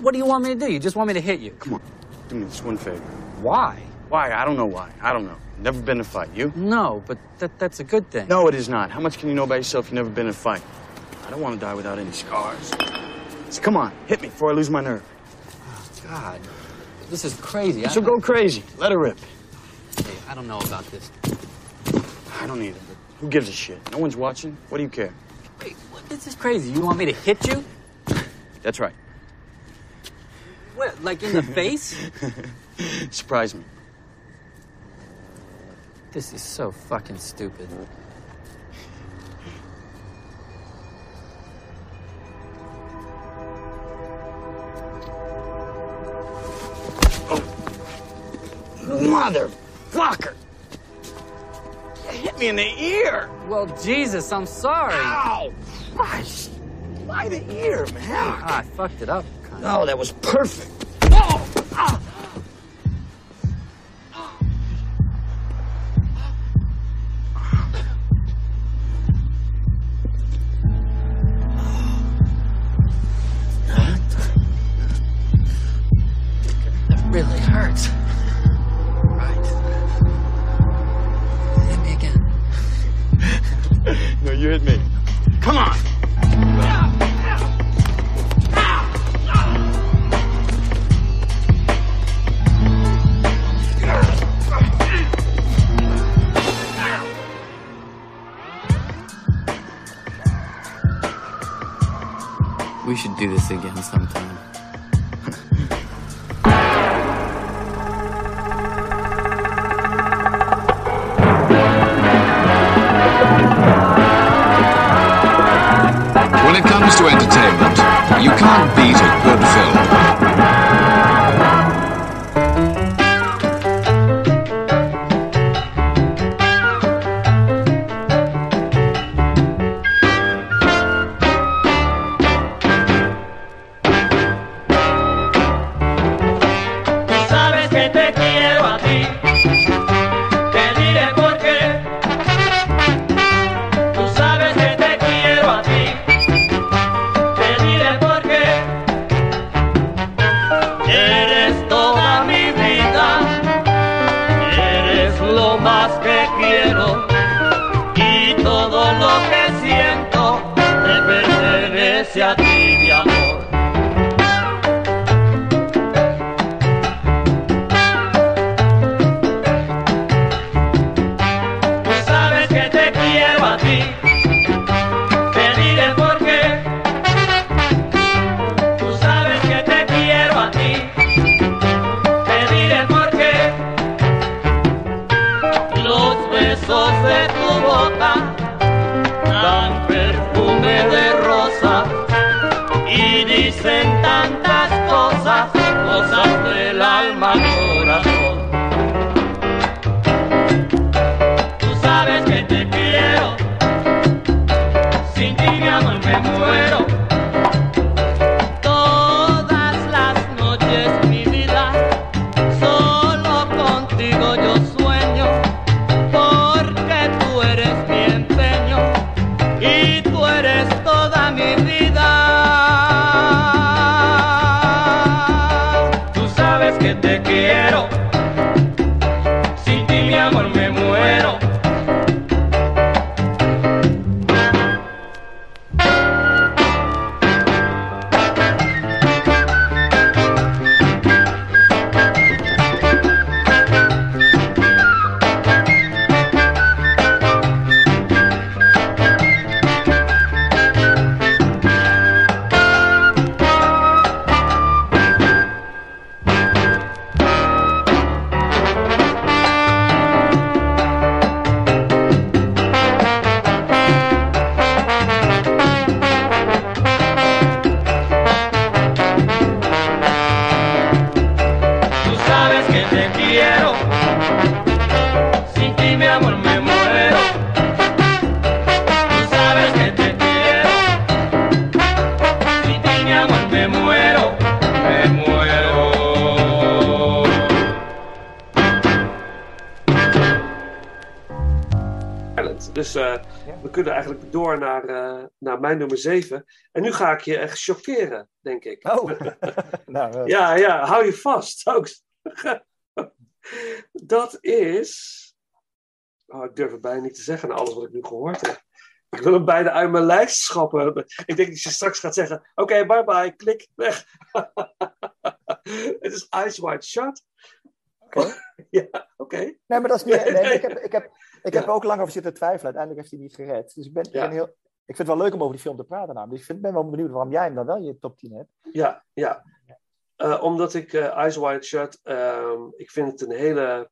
What do you want me to do? You just want me to hit you? Come on, do me this one favor. Why? Why? I don't know why. I don't know. Never been in a fight. You? No, but that, that's a good thing. No, it is not. How much can you know about yourself? if You've never been in a fight. I don't want to die without any scars. So come on, hit me before I lose my nerve. Oh, God, this is crazy. So go crazy. Let her rip. Hey, I don't know about this. I don't either, but who gives a shit? No one's watching. What do you care? Wait, what, this is crazy. You want me to hit you? That's right. What, like in the face? Surprise me. This is so fucking stupid. Motherfucker! You hit me in the ear! Well, Jesus, I'm sorry. Ow! Christ! Why the ear, man? Ah, I fucked it up. No, that was perfect. Oh! Ah! Again sometime. Nummer 7. En nu ga ik je echt chockeren, denk ik. Oh, Nou, Ja, ja, hou je vast. Dat is. Oh, ik durf het bijna niet te zeggen na alles wat ik nu gehoord heb. Ik wil hem bijna uit mijn lijst schrappen. Ik denk dat je straks gaat zeggen: Oké, bye bye, klik, weg. het is Eyes Wide Shut. Oké. ja, oké. Nee, maar dat is niet. Nee. Ik, heb, ik, heb, ik heb er ook lang over zitten twijfelen. Uiteindelijk heeft hij niet gered. Dus ik, ben, Ja. ben heel, ik vind het wel leuk om over die film te praten. Namelijk. Dus ik vind, ben wel benieuwd waarom jij hem dan wel in je top 10 hebt. Ja, ja. Eh, omdat ik eh, Eyes Wide Shut, ehm, ik vind het een hele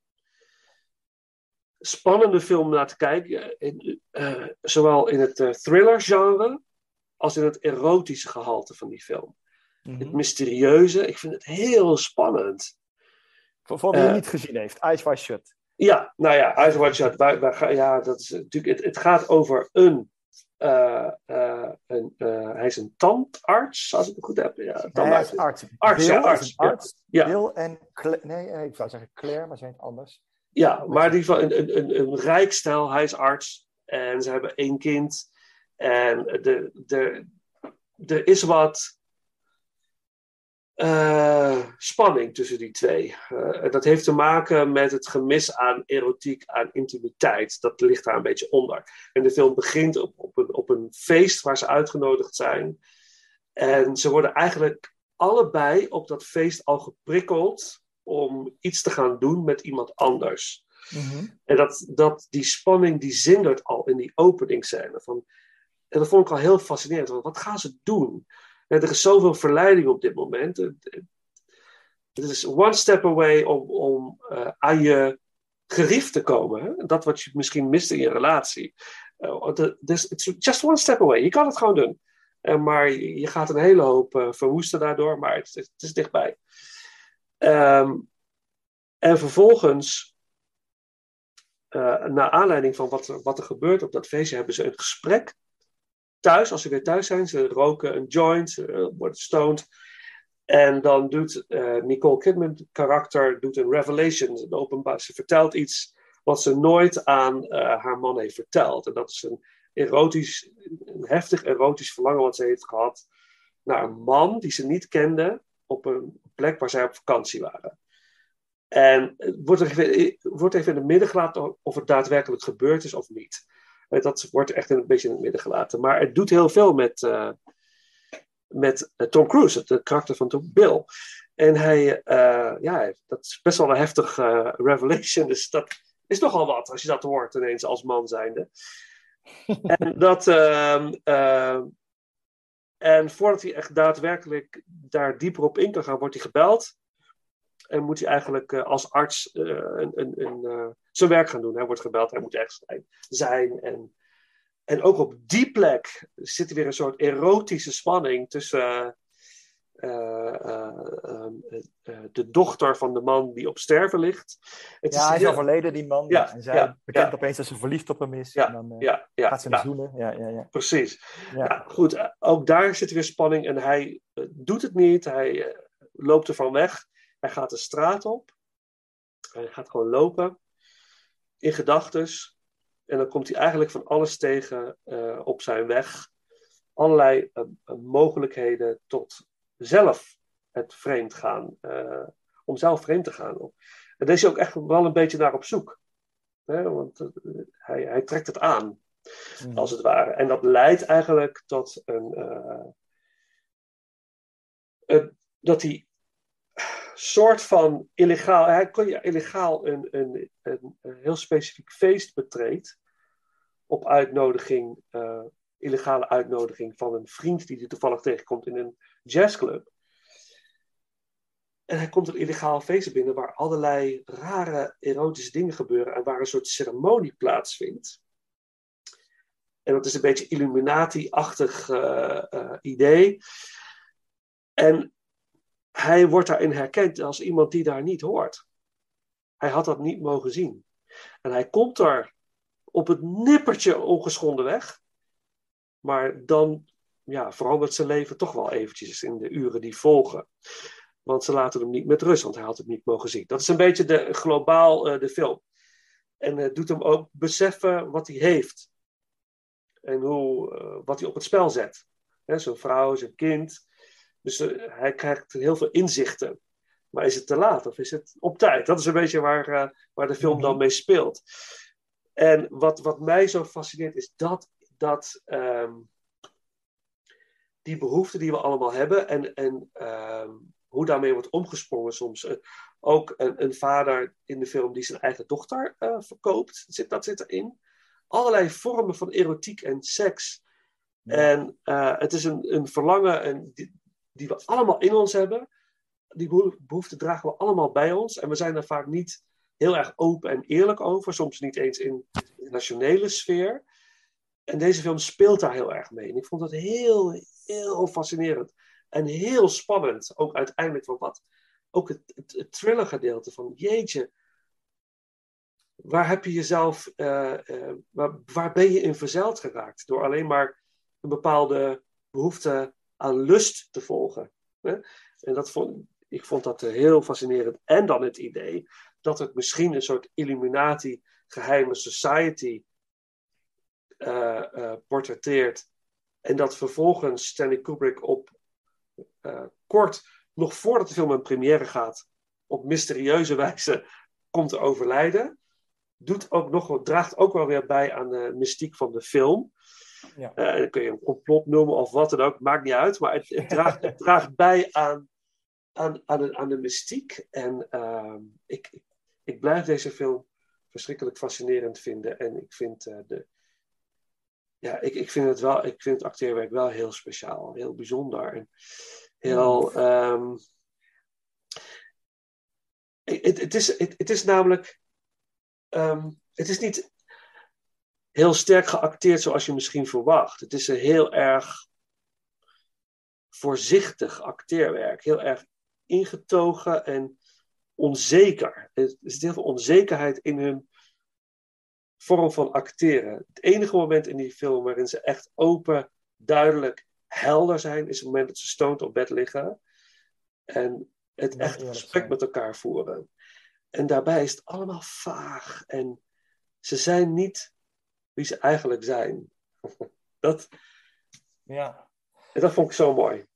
spannende film om naar te kijken. In, eh, zowel in het thriller-genre als in het erotische gehalte van die film. Het mysterieuze, ik vind het heel spannend. Voor, voor wie het Eh. niet gezien heeft. Eyes Wide Shut. Ja, nou ja, Eyes Wide Shut. Ja, dat is natuurlijk, het, het gaat over een. Eh, eh, een eh, hij is een tandarts, als ik het goed heb. Ja, Nee, hij tandarts. is arts. Arts, Bill ja, arts, een ja. arts. Ja. Bill en... Nee, ik zou zeggen Claire, maar ze heet anders. Ja, maar die van een, een, een, een rijk stel, hij is arts en ze hebben één kind. En de, de, er is wat eh, spanning tussen die twee. Eh, dat heeft te maken met het gemis aan erotiek, aan intimiteit. Dat ligt daar een beetje onder. En de film begint op, op, een, op een feest waar ze uitgenodigd zijn. En ze worden eigenlijk allebei op dat feest al geprikkeld om iets te gaan doen met iemand anders. En dat, dat, die spanning die zindert al in die openingsscène. Van, en dat vond ik al heel fascinerend. Want wat gaan ze doen? Er is zoveel verleiding op dit moment. Het is one step away om, om eh, aan je gerief te komen. Dat wat je misschien mist in je relatie. Dus it's just one step away. Je kan het gewoon doen. Eh, maar je, gaat een hele hoop verwoesten daardoor. Maar het, het is dichtbij. Ehm, en vervolgens naar aanleiding van wat wat er gebeurt op dat feestje, hebben ze een gesprek thuis. Als ze weer thuis zijn, ze roken een joint, ze worden stoned. En dan doet eh, Nicole Kidman, karakter, doet een revelation. Een openbaar, ze vertelt iets wat ze nooit aan eh, haar man heeft verteld. En dat is een erotisch, een heftig erotisch verlangen wat ze heeft gehad naar een man die ze niet kende op een plek waar zij op vakantie waren. En wordt wordt even in het midden gelaten of het daadwerkelijk gebeurd is of niet. Dat wordt echt een beetje in het midden gelaten. Maar het doet heel veel met, eh, met eh, Tom Cruise, het karakter van Tom Bill. En hij, eh, ja, dat is best wel een heftig eh, revelation. Dus dat is nogal wat als je dat hoort ineens als man zijnde. en dat. ehm, ehm, en voordat hij echt daadwerkelijk daar dieper op in kan gaan, wordt hij gebeld. En moet hij eigenlijk eh, als arts eh, een, een, een, eh, zijn werk gaan doen. Hij wordt gebeld, hij moet ergens zijn-. En, en ook op die plek zit er weer een soort erotische spanning tussen eh, eh, ehm, eh, de dochter van de man die op sterven ligt. Het Ja, hij is heel- overleden, die man. Ja, en zij ja, bekent ja. opeens dat ze verliefd op hem is. Ja, en dan gaat ze hem ja. zoenen. Ja, ja, ja. Precies. Ja. Goed. Ook daar zit weer spanning en hij doet het niet. Hij loopt er van weg. Hij gaat de straat op. Hij gaat gewoon lopen. In gedachtes. En dan komt hij eigenlijk van alles tegen eh, op zijn weg. Allerlei eh, eh, mogelijkheden tot zelf het vreemd gaan. om zelf vreemd te gaan. En daar is hij ook echt wel een beetje naar op zoek. Hè? Want hij, hij trekt het aan Mhm. als het ware. En dat leidt eigenlijk tot een. een- dat hij soort van illegaal. Hij kon je illegaal een, een, een, heel specifiek feest betreedt. Op uitnodiging, eh, illegale uitnodiging van een vriend die hij toevallig tegenkomt in een jazzclub. En hij komt een illegaal feest binnen waar allerlei rare erotische dingen gebeuren en waar een soort ceremonie plaatsvindt. En dat is een beetje Illuminati-achtig eh, eh, idee. En hij wordt daarin herkend als iemand die daar niet hoort. Hij had dat niet mogen zien. En hij komt er op het nippertje ongeschonden weg. Maar dan ja, verandert zijn leven toch wel eventjes in de uren die volgen. Want ze laten hem niet met rust, want hij had het niet mogen zien. Dat is een beetje de, globaal eh, de film. En het doet hem ook beseffen wat hij heeft. En hoe, eh, wat hij op het spel zet. Hè, zijn vrouw, zijn kind. Dus eh, hij krijgt heel veel inzichten. Maar is het te laat of is het op tijd? Dat is een beetje waar, eh, waar de film dan mee speelt. En wat, wat mij zo fascineert is dat, dat ehm, die behoeften die we allemaal hebben en, en ehm, hoe daarmee wordt omgesprongen soms. Eh, ook een, een, vader in de film die zijn eigen dochter verkoopt, zit, dat zit erin. Allerlei vormen van erotiek en seks. En het is een, een verlangen en die, die we allemaal in ons hebben. Die behoeften dragen we allemaal bij ons. En we zijn er vaak niet heel erg open en eerlijk over. Soms niet eens in de nationale sfeer. En deze film speelt daar heel erg mee. En ik vond dat heel, heel fascinerend. En heel spannend. Ook uiteindelijk van wat. Ook het, het, thriller gedeelte van jeetje. Waar heb je jezelf. eh, eh, waar, waar ben je in verzeild geraakt? Door alleen maar een bepaalde behoefte aan lust te volgen. En dat vond, ik vond dat eh, heel fascinerend. En dan het idee dat het misschien een soort Illuminati geheime society eh, portretteert. En dat vervolgens Stanley Kubrick op kort, nog voordat de film een première gaat, op mysterieuze wijze komt te overlijden. Doet ook nog, draagt ook wel weer bij aan de mystiek van de film. Ja. Eh, dan kun je een complot noemen of wat dan ook, maakt niet uit. Maar het, het, draagt, het draagt bij aan, aan, aan, de, aan de mystiek. En ehm, ik, ik, ik blijf deze film verschrikkelijk fascinerend vinden. En ik vind, eh, de, ja, ik, ik, vind het wel, ik vind het acteerwerk wel heel speciaal, heel bijzonder. En heel. ehm, het, het, is, het, het is namelijk. ehm, het is niet heel sterk geacteerd zoals je misschien verwacht. Het is een heel erg voorzichtig acteerwerk. Heel erg ingetogen en onzeker. Er zit heel veel onzekerheid in hun vorm van acteren. Het enige moment in die film waarin ze echt open, duidelijk, helder zijn, is het moment dat ze stoned op bed liggen. En het echt gesprek zijn. met elkaar voeren. En daarbij is het allemaal vaag. En ze zijn niet wie ze eigenlijk zijn. Dat, Ja. en dat vond ik zo mooi.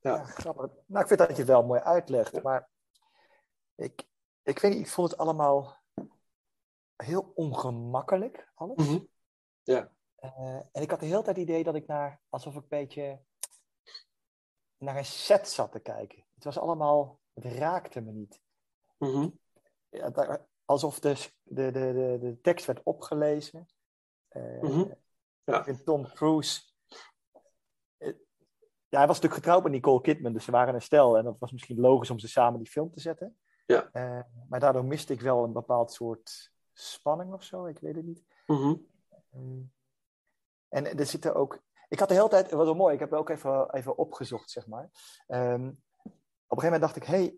Ja, grappig. Nou, ik vind dat je het wel mooi uitlegt, maar ik, ik weet niet, ik vond het allemaal heel ongemakkelijk, alles. Mhm. Ja. Eh, en ik had de hele tijd het idee dat ik naar, alsof ik een beetje naar een set zat te kijken. Het was allemaal, het raakte me niet. Mhm. Ja, daar- alsof de, de, de, de, de tekst werd opgelezen. Ja. Ik vind Tom Cruise. eh, Ja, hij was natuurlijk getrouwd met Nicole Kidman, dus ze waren een stel. En dat was misschien logisch om ze samen die film te zetten. Ja. Eh, maar daardoor miste ik wel een bepaald soort spanning of zo, ik weet het niet. Mhm. Mm. En er zitten ook. Ik had de hele tijd, het was wel mooi, ik heb het ook even, even opgezocht, zeg maar. Ehm, op een gegeven moment dacht ik, hé, hey,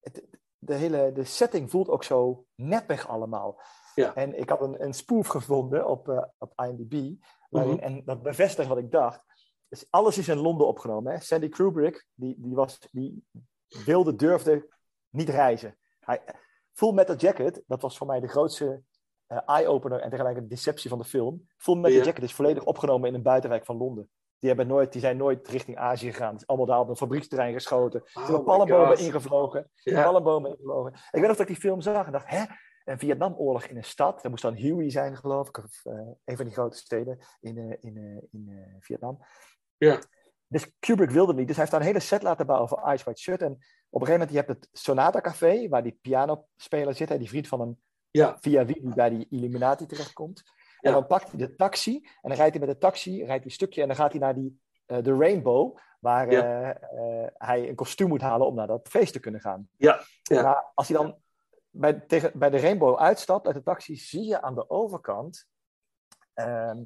het- de hele de setting voelt ook zo neppig allemaal. Ja. En ik had een, een spoof gevonden op, eh, op IMDb, waarin, Mhm. en dat bevestigt wat ik dacht. Dus alles is in Londen opgenomen. Hè? Sandy Kubrick, die, die, was, die wilde, durfde niet reizen. Hij, Full Metal Jacket, dat was voor mij de grootste eh, eye-opener en tegelijk een deceptie van de film. Full Metal Ja. Jacket is volledig opgenomen in een buitenwijk van Londen. Die, hebben nooit, die zijn nooit richting Azië gegaan. Het is allemaal daar op een fabrieksterrein geschoten. Ze hebben my palmbomen ingevlogen. Palmbomen ingevlogen. Ik weet nog dat ik die film zag en dacht, hè? Een Vietnamoorlog in een stad. Dat moest dan Huey zijn, geloof ik. Of eh, een van die grote steden in, eh, in, eh, in Vietnam. Ja. Dus Kubrick wilde niet. Dus hij heeft daar een hele set laten bouwen voor Ice White Shut. En op een gegeven moment, je hebt het Sonata Café, waar die pianospeler zit. Hè, die vriend van hem, Ja. via wie hij bij die Illuminati terechtkomt. Ja. En dan pakt hij de taxi. En dan rijdt hij met de taxi, rijdt hij een stukje. En dan gaat hij naar die, de Rainbow, waar Ja. hij een kostuum moet halen om naar dat feest te kunnen gaan. Ja, ja. Maar als hij dan bij, tegen, bij de Rainbow uitstapt uit de taxi, zie je aan de overkant ehm,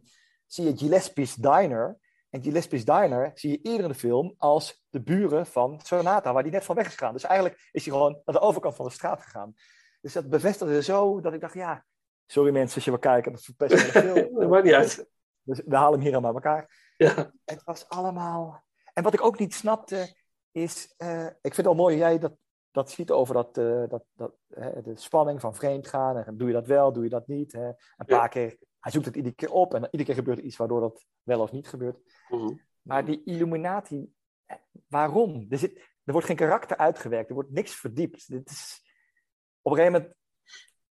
zie je Gillespie's Diner. En Gillespie's Diner zie je eerder in de film als de buren van Sonata, waar die net van weg is gegaan. Dus eigenlijk is hij gewoon naar de overkant van de straat gegaan. Dus dat bevestigde zo dat ik dacht, ja, sorry mensen als je wil kijken, dat verpest me film. Dat maakt niet uit. Dus we halen hem hier allemaal bij elkaar. Ja. Het was allemaal. En wat ik ook niet snapte, is. eh, ik vind het wel mooi jij dat, dat ziet over dat, eh, dat, dat, hè, de spanning van vreemd gaan. En doe je dat wel, doe je dat niet. Hè? Een Ja. paar keer. Hij zoekt het iedere keer op en iedere keer gebeurt er iets waardoor dat wel of niet gebeurt. Mhm. Maar die Illuminati waarom? Er, zit, er wordt geen karakter uitgewerkt, er wordt niks verdiept. Dit is, op een gegeven moment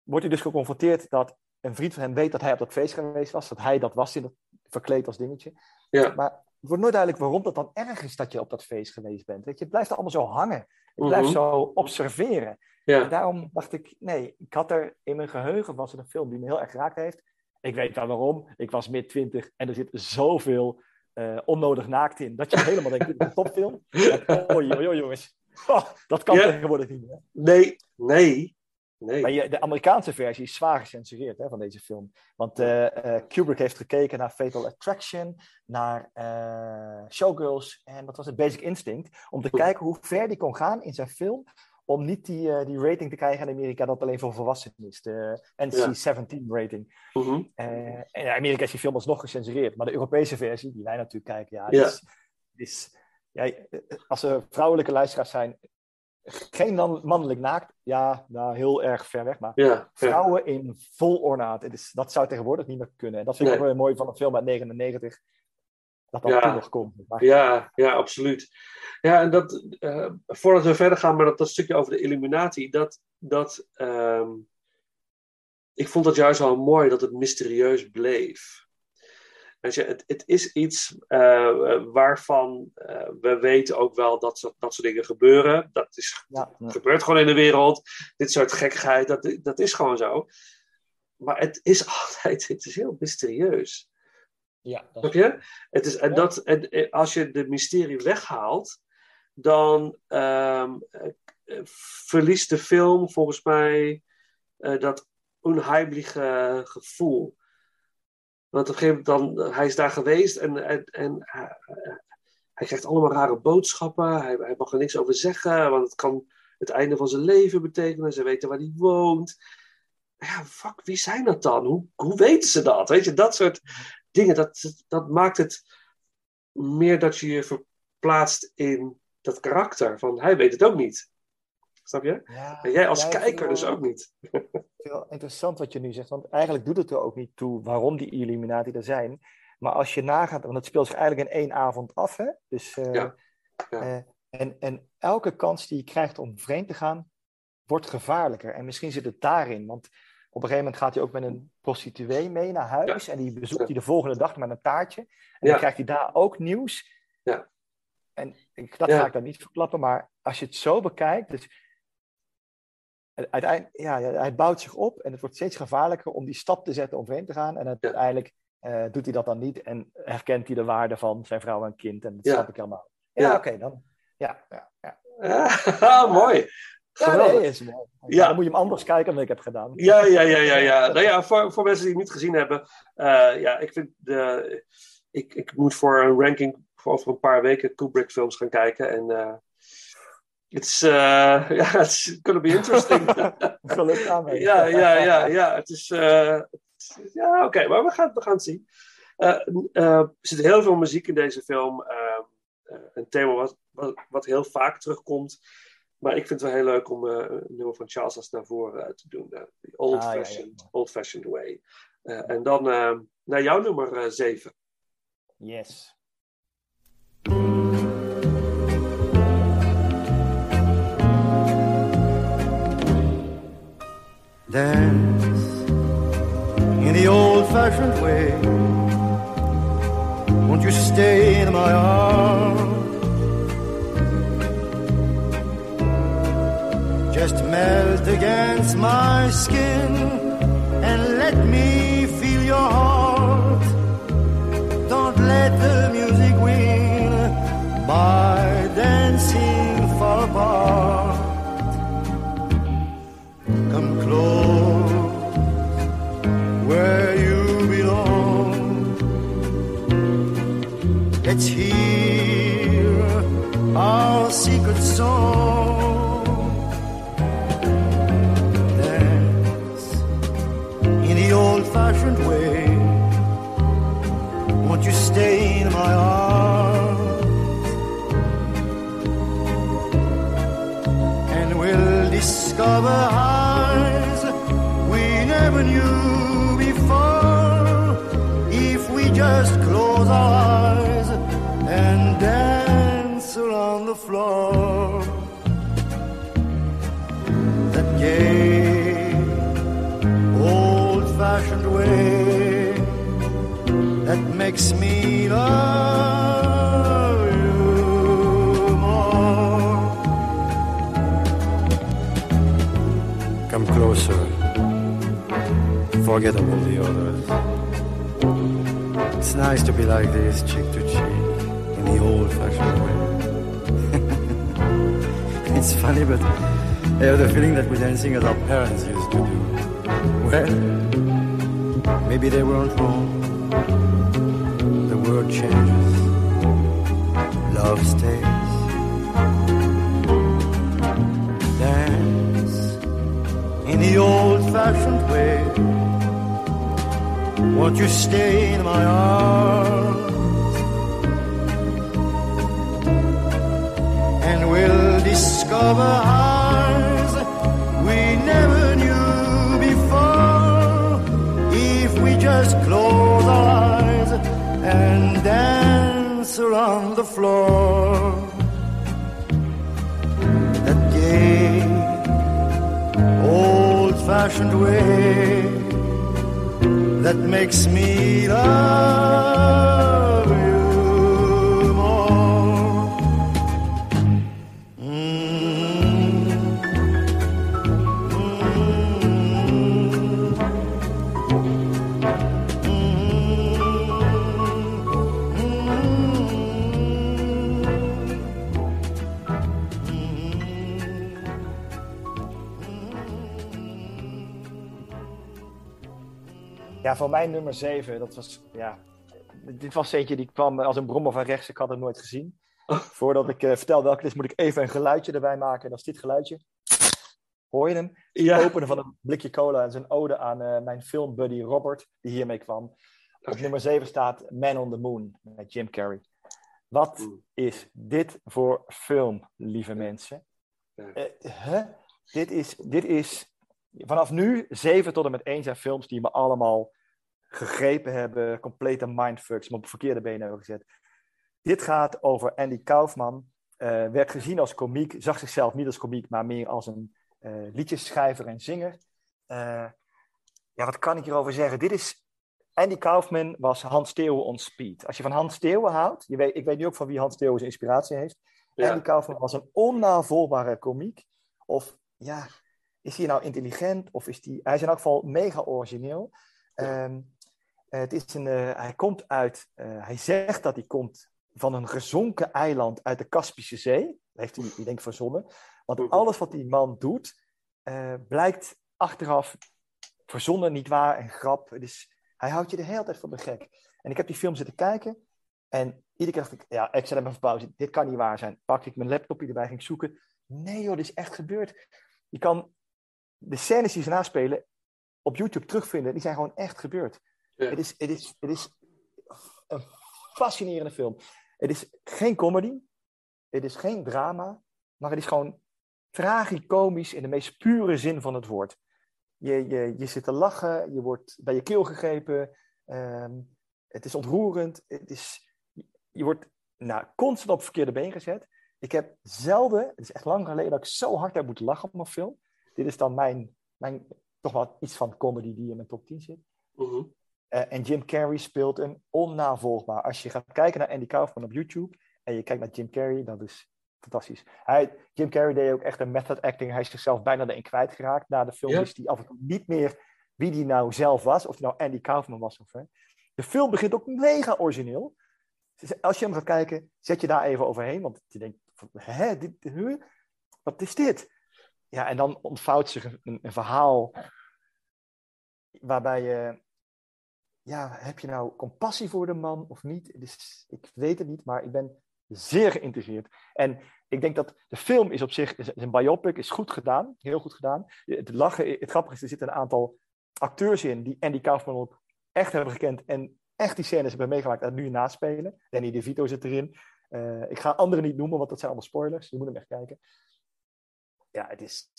wordt hij dus geconfronteerd dat een vriend van hem weet dat hij op dat feest geweest was, dat hij dat was in dat, verkleed als dingetje. Ja. Maar het wordt nooit duidelijk waarom dat dan erg is dat je op dat feest geweest bent. Weet je, het blijft allemaal zo hangen. Blijft Mhm. zo observeren. En Ja. daarom dacht ik, nee, ik had er in mijn geheugen was er een film die me heel erg geraakt heeft. Ik weet wel waarom. Ik was mid twintig en er zit zoveel eh, onnodig naakt in. Dat je helemaal denkt, dit is een topfilm. Oei, oei, oei, jongens. Oh, dat kan Ja. tegenwoordig niet meer. Nee, nee, nee. Maar je, de Amerikaanse versie is zwaar gecensureerd hè, van deze film. Want eh, Kubrick heeft gekeken naar Fatal Attraction, naar eh, Showgirls en wat was het, Basic Instinct. Om te kijken hoe ver die kon gaan in zijn film. Om niet die, die rating te krijgen in Amerika dat alleen voor volwassenen is. De NC-17 rating. En in Amerika is die film alsnog gecensureerd. Maar de Europese versie, die wij natuurlijk kijken, ja. Is, is, ja, als er vrouwelijke luisteraars zijn, geen man- mannelijk naakt, ja, nou, heel erg ver weg. Maar Ja, ja. vrouwen in vol ornaat, het is, dat zou tegenwoordig niet meer kunnen. En dat vind ik Nee. ook wel mooi van een film uit 99, dat dat Ja. toen nog komt. Maar, Ja, ja, absoluut. Ja, en dat, eh, voordat we verder gaan met dat, dat stukje over de Illuminati, dat, dat, ehm, ik vond het juist wel mooi dat het mysterieus bleef. Weet je, het, het is iets eh, waarvan eh, we weten ook wel dat, zo- dat soort dingen gebeuren. Dat is, ja, ja. gebeurt gewoon in de wereld. Dit soort gekkigheid, dat, dat is gewoon zo. Maar het is altijd, het is heel mysterieus. ja, dat Snap je? Het is, en dat, en, eh, als je de mysterie weghaalt, dan ehm, eh, eh, verliest de film volgens mij dat onheimliche gevoel. Want op een gegeven moment dan, hij is daar geweest en, en, en hij, hij krijgt allemaal rare boodschappen. Hij, hij mag er niks over zeggen, want het kan het einde van zijn leven betekenen. Ze weten waar hij woont. Ja, fuck, wie zijn dat dan? Hoe, hoe weten ze dat? Weet je, dat soort dingen, dat, dat maakt het meer dat je je verplaatst in dat karakter. Van hij weet het ook niet. Snap je? Ja, En jij als kijker dus ook niet. Wel interessant wat je nu zegt, want eigenlijk doet het er ook niet toe waarom die Illuminati er zijn. Maar als je nagaat, want het speelt zich eigenlijk in één avond af, hè? Dus, eh, Ja, ja. eh, en, en elke kans die je krijgt om vreemd te gaan, wordt gevaarlijker. En misschien zit het daarin, want op een gegeven moment gaat hij ook met een prostituee mee naar huis en die bezoekt hij de volgende dag met een taartje. En Ja. dan krijgt hij daar ook nieuws. Ja. En ik, dat ga ik dan niet verklappen, maar als je het zo bekijkt, dus uiteindelijk, ja, hij bouwt zich op en het wordt steeds gevaarlijker om die stap te zetten om vreemd te gaan. En uiteindelijk eh, doet hij dat dan niet en herkent hij de waarde van zijn vrouw en kind. En dat Ja. snap ik helemaal. Ja, Ja. oké, dan. Ja, ja, ja. Ja, mooi. Ja, nee, is mooi. Ja. Dan moet je hem anders kijken dan ik heb gedaan. Ja, ja, ja, ja, ja. Nou ja, voor, voor mensen die het niet gezien hebben. eh, ja, ik vind de. Ik, ik moet voor een ranking voor over een paar weken Kubrick films gaan kijken. En. eh it's, uh, ja, it's gonna be interesting. Geluk daarmee. ja, ja, ja, ja. Het is. eh, is- ja, oké, maar we gaan, we gaan het zien. Eh, eh, er zit heel veel muziek in deze film. eh, eh, een thema wat, wat, wat heel vaak terugkomt. Maar ik vind het wel heel leuk om een nummer van Charles Aznavour eh, te doen. The Old, Ah, ja, ja. fashioned, old Fashioned Way. En dan eh, naar jouw nummer 7. Yes. Dance in the old fashioned way. Won't you stay in my arms? Just melt against my skin and let me feel your heart. Don't let the music win by dancing far apart. Nummer 7, dat was, ja, dit was eentje die kwam als een brommer van rechts. Ik had het nooit gezien. Voordat ik eh, vertel welke het is, moet ik even een geluidje erbij maken. Dat is dit geluidje. Hoor je hem? Ja. Het openen van een blikje cola. Is een ode aan eh, mijn filmbuddy Robert, die hiermee kwam. Op nummer 7 staat Man on the Moon met Jim Carrey. Wat Mm. is dit voor film, lieve mensen? Ja. Eh? Dit, is, dit is vanaf nu 7 tot en met 1 zijn films die me allemaal gegrepen hebben, complete mindfucks, me op verkeerde benen hebben gezet. Dit gaat over Andy Kaufman. eh, werd gezien als komiek, zag zichzelf niet als komiek, maar meer als een eh, liedjesschrijver en zinger. Eh, ja, wat kan ik hierover zeggen? Dit is. Andy Kaufman was Hans Steeuwen on speed. Als je van Hans Steeuwen houdt, je weet, ik weet nu ook van wie Hans Steeuwen zijn inspiratie heeft. Ja. Andy Kaufman was een onnavolgbare komiek. Of ja, is hij nou intelligent? Of is hij. Hij is in elk geval mega origineel. Ehm, eh, het is een, eh, hij komt uit. eh, hij zegt dat hij komt van een gezonken eiland uit de Kaspische Zee. Dat heeft hij, ik denk, verzonnen. Want alles wat die man doet, eh, blijkt achteraf verzonnen, niet waar en grap. Dus hij houdt je de hele tijd voor de gek. En ik heb die film zitten kijken. En iedere keer dacht ik, ja, ik zet hem even pauze. Dit kan niet waar zijn. Pakte ik mijn laptopje erbij, ging zoeken. Nee joh, dit is echt gebeurd. Je kan de scènes die ze naspelen op YouTube terugvinden. Die zijn gewoon echt gebeurd. Ja. Het, is, het, is, het is een fascinerende film. Het is geen comedy. Het is geen drama. Maar het is gewoon tragicomisch in de meest pure zin van het woord. Je, je, je zit te lachen, je wordt bij je keel gegrepen. ehm, het is ontroerend. Het is, je wordt nou, constant op het verkeerde been gezet. Ik heb zelden, het is echt lang geleden, dat ik zo hard heb moeten lachen op een film. Dit is dan mijn, mijn toch wel iets van comedy die in mijn top 10 zit. Mhm. Eh, en Jim Carrey speelt hem onnavolgbaar. Als je gaat kijken naar Andy Kaufman op YouTube en je kijkt naar Jim Carrey, dat is fantastisch. Hij, Jim Carrey deed ook echt een method acting. Hij is zichzelf bijna erin kwijtgeraakt. Na de film is hij af en toe niet meer wie die nou zelf was. Of hij nou Andy Kaufman was of hè. De film begint ook mega origineel. Dus als je hem gaat kijken, zet je daar even overheen. Want je denkt, hè, dit, huh? wat is dit? Ja, en dan ontvouwt zich een, een verhaal waarbij je ja, heb je nou compassie voor de man of niet? Dus, ik weet het niet, maar ik ben zeer geïnteresseerd. En ik denk dat de film is op zich, is een biopic, is goed gedaan, heel goed gedaan. Het lachen, het grappige is, er zitten een aantal acteurs in die Andy Kaufman ook echt hebben gekend en echt die scènes hebben meegemaakt en nu naspelen. Danny DeVito zit erin. Eh, ik ga anderen niet noemen, want dat zijn allemaal spoilers. Je moet hem echt kijken. Ja, het is...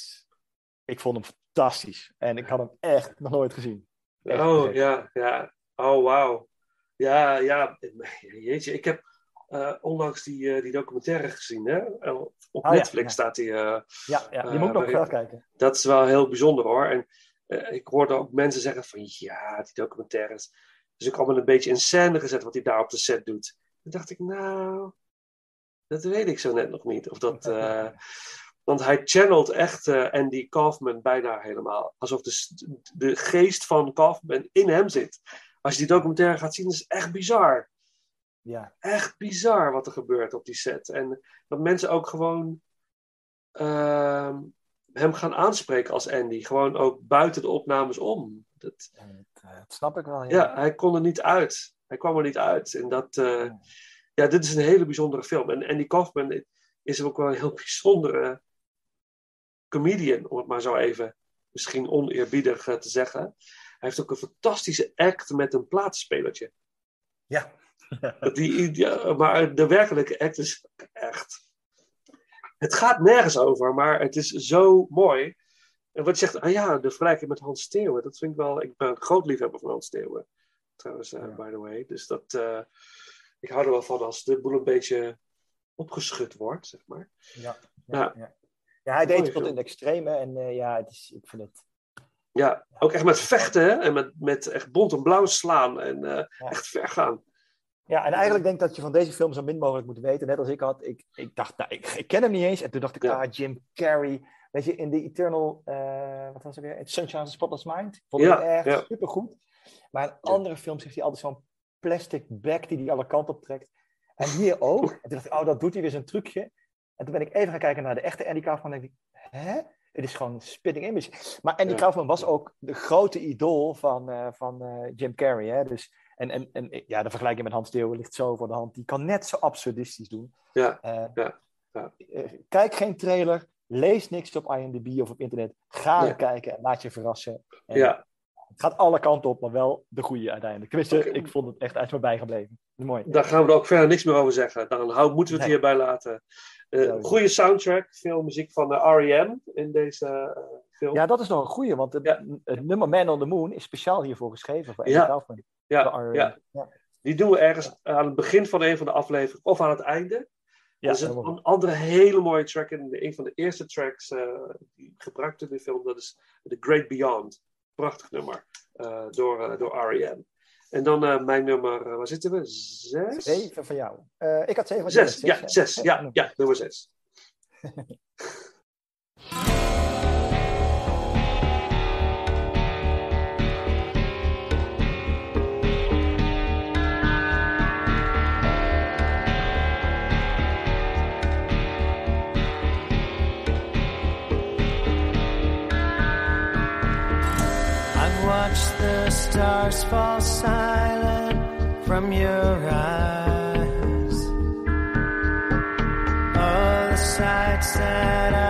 Ik vond hem fantastisch. En ik had hem echt nog nooit gezien. Oh, ja, ja. Oh, wauw. Ja, ja. Jeetje, ik heb eh, onlangs die, eh, die documentaire gezien, hè? Op ja, Netflix ja. staat die. eh, Ja, ja die moet ik nog wel kijken. dat is wel heel bijzonder, hoor. En ik hoorde ook mensen zeggen van, ja, die documentaires. Dus ik allemaal een beetje in scène gezet wat hij daar op de set doet. Toen dacht ik, nou, dat weet ik zo net nog niet. Of dat... Want hij channelt echt eh, Andy Kaufman bijna helemaal. Alsof de, de geest van Kaufman in hem zit. Als je die documentaire gaat zien, is het echt bizar. Ja, Echt bizar wat er gebeurt op die set. En dat mensen ook gewoon ehm, hem gaan aanspreken als Andy. Gewoon ook buiten de opnames om. Dat, eh, dat snap ik wel. ja, hij kon er niet uit. Hij kwam er niet uit. En dat, eh, ja, dit is een hele bijzondere film. En Andy Kaufman is ook wel een heel bijzondere comedian, om het maar zo even misschien oneerbiedig eh, te zeggen. Hij heeft ook een fantastische act met een plaatspelertje. Ja. Dat die, ja, maar de werkelijke act is echt. Het gaat nergens over, maar het is zo mooi. En wat je zegt, ah ja, de vergelijking met Hans Steeuwen, dat vind ik wel. Ik ben een groot liefhebber van Hans Steeuwen, trouwens, eh, by the way. Dus dat, eh, ik hou er wel van als de boel een beetje opgeschud wordt, zeg maar. Ja, Ja. ja, ja. hij deed het tot in het extreme. En eh, ja, het is, ik vind het... Ja, ook echt met vechten hè? en met, met echt bont en blauw slaan en eh, Ja. echt ver gaan. Ja, en eigenlijk denk ik dat je van deze film zo min mogelijk moet weten. Net als ik had. Ik, ik dacht, nou, ik, ik ken hem niet eens. En toen dacht ik, Ja. ah, Jim Carrey. Weet je, in The Eternal, eh, wat was het weer? Sunshine of the Spotless Mind. Vond ik Ja, echt ja. supergoed. Maar in andere films heeft hij altijd zo'n plastic bag die hij alle kanten op trekt. En hier ook. En toen dacht ik, oh, dat doet hij weer zo'n trucje. En toen ben ik even gaan kijken naar de echte Andy Kaufman. En denk ik, hè? Het is gewoon spitting image. Maar Andy Ja. Kaufman was ook de grote idool van, eh, van eh, Jim Carrey. Hè? Dus, en, en, en ja, de vergelijking met Hans Steeuwen ligt zo voor de hand. Die kan net zo absurdistisch doen. Ja, Eh, ja, ja. kijk geen trailer. Lees niks op IMDb of op internet. Ga Nee. kijken en laat je verrassen. En ja. Gaat alle kanten op, maar wel de goede uiteindelijk. Tenminste, ik vond het echt uit me bijgebleven. Mooi. daar gaan we er ook verder niks meer over zeggen. Dan hou, moeten we het Nee. hierbij laten. Eh, goede soundtrack, veel muziek van eh, R.E.M. in deze eh, film. Ja, dat is nog een goede, want het, Ja. het nummer Man on the Moon is speciaal hiervoor geschreven. Voor Ja. Kaufman. Ja, R.E.M. ja. ja. Die doen we ergens aan het begin van een van de afleveringen of aan het einde. Ja, er zit een andere hele mooie track in. Een van de eerste tracks eh, die gebruikt in de film, dat is The Great Beyond. Prachtig nummer eh, door, eh, door R.E.M. En dan eh, mijn nummer, waar zitten we? Zes? Zeven van jou. Ik had zeven. Zes, had ja, zes. Ja, ja, nummer zes. stars fall silent from your eyes. All the sights that I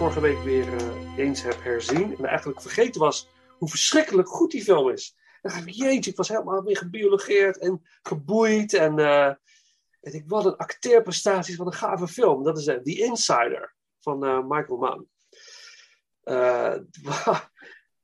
vorige week weer eh, eens heb herzien. En eigenlijk vergeten was hoe verschrikkelijk goed die film is. Dan dacht ik, jeetje, ik was helemaal weer gebiologeerd en geboeid. En eh, ik wat een acteerprestaties, wat een gave film. Dat is eh, The Insider van Michael Mann.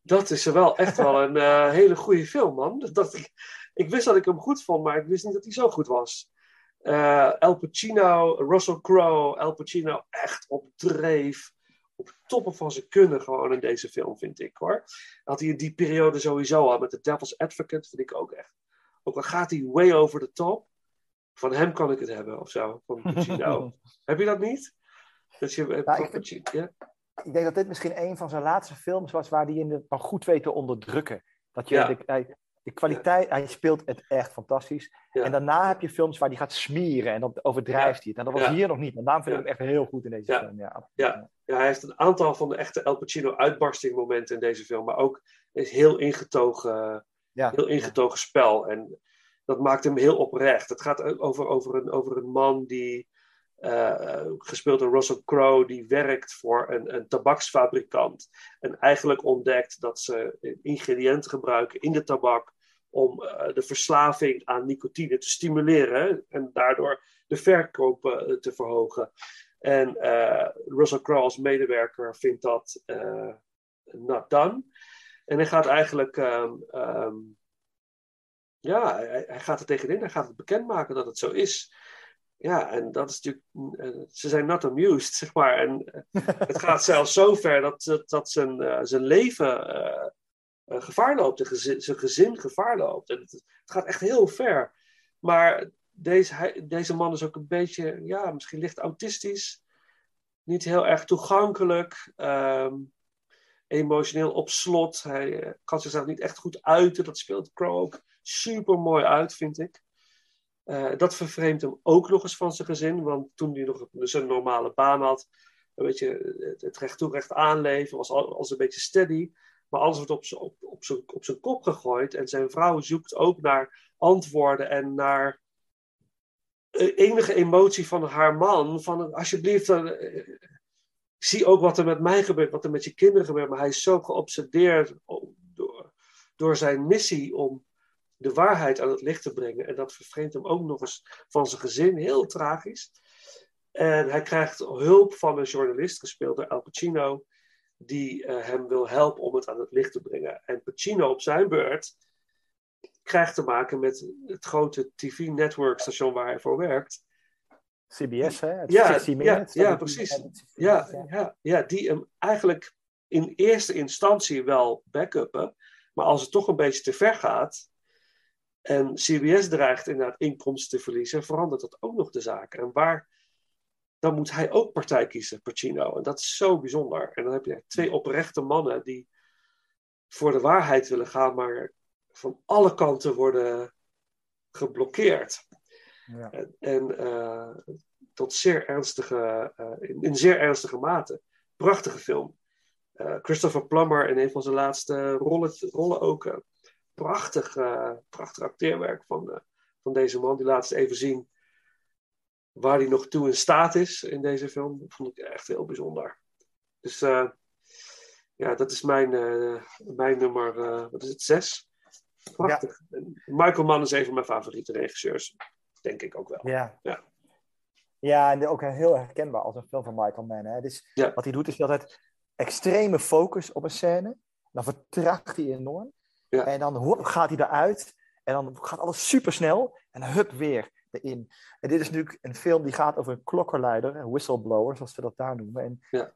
Dat is wel echt wel een hele goede film, man. Dat, dat ik, ik wist dat ik hem goed vond, maar ik wist niet dat hij zo goed was. Eh Al Pacino, Russell Crowe, Al Pacino echt op dreef. Op toppen van zijn kunnen gewoon in deze film, vind ik hoor. Had hij in die periode sowieso al met The Devil's Advocate, vind ik ook echt. Ook al gaat hij way over the top. Van hem kan ik het hebben of zo. Van Pacino. Heb je dat niet? Dat je, Nou, van ik- Pacino, ja? Ik denk dat dit misschien een van zijn laatste films was waar hij in de, van goed weet te onderdrukken. Dat je Ja. de, hij- de kwaliteit, hij speelt het echt fantastisch. En daarna heb je films waar hij gaat smieren en dan overdrijft hij het. En dat was hier nog niet. En daarom vind ik hem echt heel goed in deze film. Ja. Ja. Ja, hij heeft een aantal van de echte El Pacino uitbarstingmomenten in deze film. Maar ook een heel ingetogen, heel ingetogen spel. En dat maakt hem heel oprecht. Het gaat over, over, een, over een man die, eh, gespeeld door Russell Crowe, die werkt voor een, een tabaksfabrikant. En eigenlijk ontdekt dat ze ingrediënten gebruiken in de tabak om eh, de verslaving aan nicotine te stimuleren. En daardoor de verkoop eh, te verhogen. En eh, Russell Crowe als medewerker vindt dat not done. En hij gaat eigenlijk, ehm, ehm, ja, hij, gaat er tegenin. Hij gaat het bekendmaken dat het zo is. Ja, en dat is natuurlijk, ze zijn not amused, zeg maar. En het gaat zelfs zo ver dat, dat, zijn, zijn leven eh, gevaar loopt, gezin, zijn gezin gevaar loopt. En het, het gaat echt heel ver. Maar deze, deze man is ook een beetje, ja, misschien licht autistisch. Niet heel erg toegankelijk. ehm, emotioneel op slot. Hij eh, kan zichzelf niet echt goed uiten. Dat speelt Crow ook super mooi uit, vind ik. Eh, dat vervreemdt hem ook nog eens van zijn gezin. Want toen hij nog zijn normale baan had, weet je, het, het recht toe recht aanleven, was al, als een beetje steady. Maar alles wordt op op, op zijn- op zijn kop gegooid. En zijn vrouw zoekt ook naar antwoorden en naar eh, enige emotie van haar man. Van alsjeblieft, eh, zie ook wat er met mij gebeurt, wat er met je kinderen gebeurt. Maar hij is zo geobsedeerd door, door zijn missie om de waarheid aan het licht te brengen. En dat vervreemdt hem ook nog eens van zijn gezin. Heel tragisch. En hij krijgt hulp van een journalist, gespeeld door Al Pacino. Die eh, hem wil helpen om het aan het licht te brengen. En Pacino op zijn beurt krijgt te maken met het grote TV-network-station waar hij voor werkt. CBS, hè? Het Ja, 60 ja, ja, precies. Ja, ja, ja, die hem eigenlijk in eerste instantie wel backuppen. Maar als het toch een beetje te ver gaat. En CBS dreigt inderdaad inkomsten te verliezen, verandert dat ook nog de zaak. En waar, dan moet hij ook partij kiezen, Pacino. En dat is zo bijzonder. En dan heb je twee oprechte mannen die voor de waarheid willen gaan, maar van alle kanten worden geblokkeerd. Ja. En, en eh, tot zeer ernstige, eh, in, in zeer ernstige mate. Prachtige film. Eh, Christopher Plummer in een van zijn laatste rollen, rollen ook. prachtig, prachtig acteerwerk van, van deze man. Die laat eens even zien waar hij nog toe in staat is in deze film. Vond ik echt heel bijzonder. Dus eh, ja, dat is mijn, eh, mijn nummer, eh, wat is het, zes? Prachtig. Michael Mann is een van mijn favoriete regisseurs. Denk ik ook wel. Ja. Ja. Ja, en ook heel herkenbaar als een film van Michael Mann. Hè. Dus Ja. Wat hij doet is altijd extreme focus op een scène. Dan vertraagt hij enorm. En dan hop, gaat hij eruit. En dan gaat alles super snel. En hup weer erin. En dit is natuurlijk een film die gaat over een klokkenluider. Een whistleblower, zoals ze dat daar noemen. En, Ja.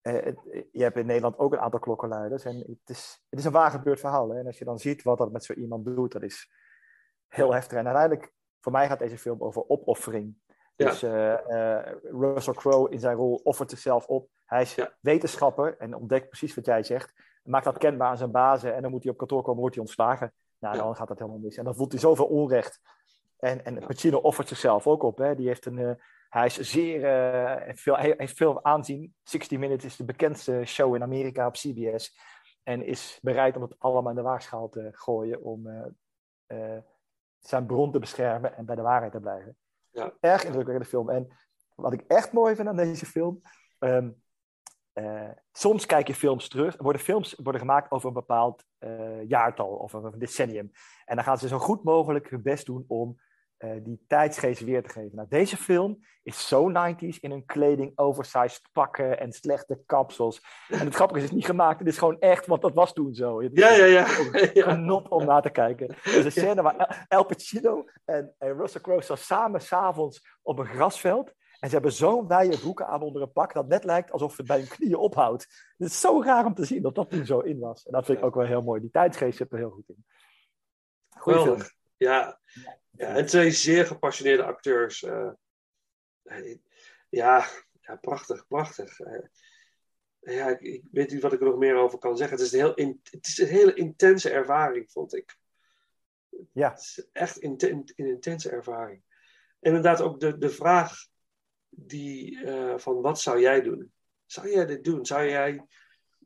eh, je hebt in Nederland ook een aantal klokkenluiders. En het is, het is een waar gebeurd verhaal. Hè. En als je dan ziet wat dat met zo iemand doet, dat is heel heftig. En uiteindelijk, voor mij gaat deze film over opoffering. Ja. Dus eh, eh, Russell Crowe in zijn rol offert zichzelf op. Hij is Ja. wetenschapper en ontdekt precies wat jij zegt. Maakt dat kenbaar aan zijn bazen en dan moet hij op kantoor komen, wordt hij ontslagen. Nou, Ja. dan gaat dat helemaal mis. En dan voelt hij zoveel onrecht. En, en Pacino offert zichzelf ook op. Hè. Die heeft een, eh, hij is zeer, eh, veel, hij heeft veel aanzien. 60 Minutes is de bekendste show in Amerika op CBS. En is bereid om het allemaal in de waagschaal te gooien om eh, zijn bron te beschermen en bij de waarheid te blijven. Ja. Erg indrukwekkende film. En wat ik echt mooi vind aan deze film. ehm, eh, soms kijk je films terug. Er worden films worden gemaakt over een bepaald jaartal of een decennium. En dan gaan ze zo goed mogelijk hun best doen om eh, die tijdsgeest weer te geven. Nou, deze film is zo 90s in hun kleding, oversized pakken en slechte kapsels. En het grappige is, het is niet gemaakt, het is gewoon echt, want dat was toen zo. Ja, ja, ja. genot om naar te kijken. Is een scène waar El Pacino en, en Russell Crowe staan samen s'avonds op een grasveld. En ze hebben zo'n wijde broeken aan onder een pak dat net lijkt alsof het bij hun knieën ophoudt. Het is zo raar om te zien dat dat toen zo in was. En dat vind ik ook wel heel mooi. Die tijdsgeest zit er heel goed in. Goeie film. Ja. Ja, en twee zeer gepassioneerde acteurs. eh, eh, ja, ja, prachtig, prachtig. Eh, ja, ik, ik weet niet wat ik er nog meer over kan zeggen. Het is een, heel in- het is een hele intense ervaring, vond ik. Ja. Het is echt een intense ervaring. En inderdaad ook de, de vraag die, van wat zou jij doen? Zou jij dit doen? Zou jij...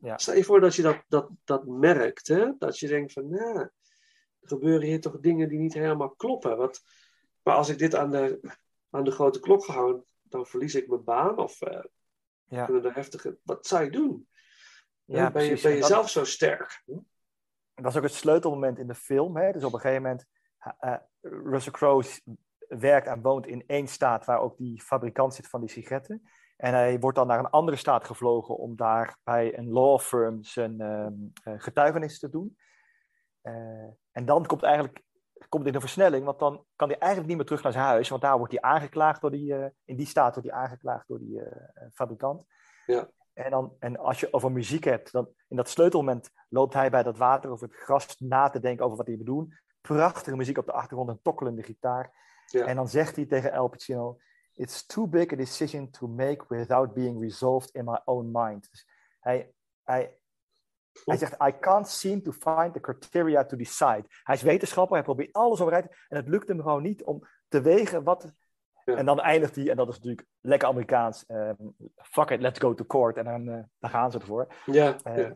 Ja. Stel je voor dat je dat, dat, dat merkt, hè? dat je denkt van, nou, gebeuren hier toch dingen die niet helemaal kloppen. Wat, maar als ik dit aan de, aan de grote klok ga houden, dan verlies ik mijn baan of eh, Ja. kunnen er heftige... Wat zou je doen? Ja, ben je, ben je dat- zelf zo sterk? Hm? dat is ook het sleutelmoment in de film. Hè? Dus op een gegeven moment, eh, Russell Crowe werkt en woont in één staat waar ook die fabrikant zit van die sigaretten. En hij wordt dan naar een andere staat gevlogen om daar bij een law firm zijn eh, getuigenis te doen. Eh, en dan komt eigenlijk komt in een versnelling, want dan kan hij eigenlijk niet meer terug naar zijn huis, want daar wordt hij aangeklaagd door die, eh, in die staat wordt hij aangeklaagd door die eh, fabrikant. Ja. En, dan, en als je over muziek hebt, dan in dat sleutelmoment loopt hij bij dat water over het gras na te denken over wat hij moet doen. Prachtige muziek op de achtergrond, een tokkelende gitaar. Ja. En dan zegt hij tegen El Pacino: It's too big a decision to make without being resolved in my own mind. Dus hij, hij, hij zegt: I can't seem to find the criteria to decide. Hij is wetenschapper, hij probeert alles overeind en het lukt hem gewoon niet om te wegen wat. Ja. En dan eindigt hij, en dat is natuurlijk lekker Amerikaans: ehm, fuck it, let's go to court. En dan, eh, dan gaan ze ervoor. Ja, Eh,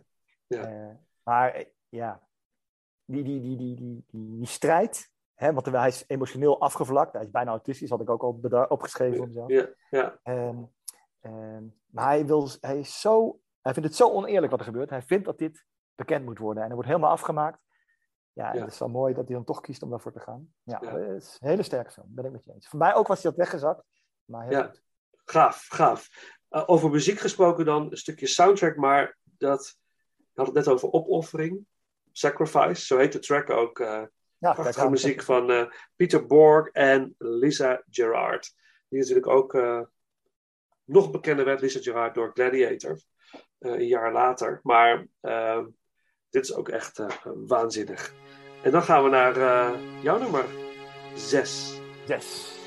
ja. Eh, maar ja, die, die, die, die, die, die, die strijd, hè, want hij is emotioneel afgevlakt, hij is bijna autistisch, had ik ook al opgeschreven ja, ja. Ehm, ehm, maar hij, wil, hij, is zo, hij vindt het zo oneerlijk wat er gebeurt. Hij vindt dat dit bekend moet worden. En er wordt helemaal afgemaakt. Ja, het is wel mooi dat hij dan toch kiest om daarvoor te gaan. Ja. Eh, het is een hele sterke film. Ben ik met je eens. Voor mij ook was hij dat weggezakt. Maar ja. goed. Gaaf, eh, over muziek gesproken dan, een stukje soundtrack, maar dat... had het net over opoffering. Sacrifice, zo heet de track ook. Uh, ja, muziek van uh, Peter Borg en Lisa Gerard. Die natuurlijk ook nog bekender werd, Lisa Gerard, door Gladiator. Eh, een jaar later. Maar ehm, dit is ook echt eh, waanzinnig. En dan gaan we naar eh, jouw nummer 6. zes.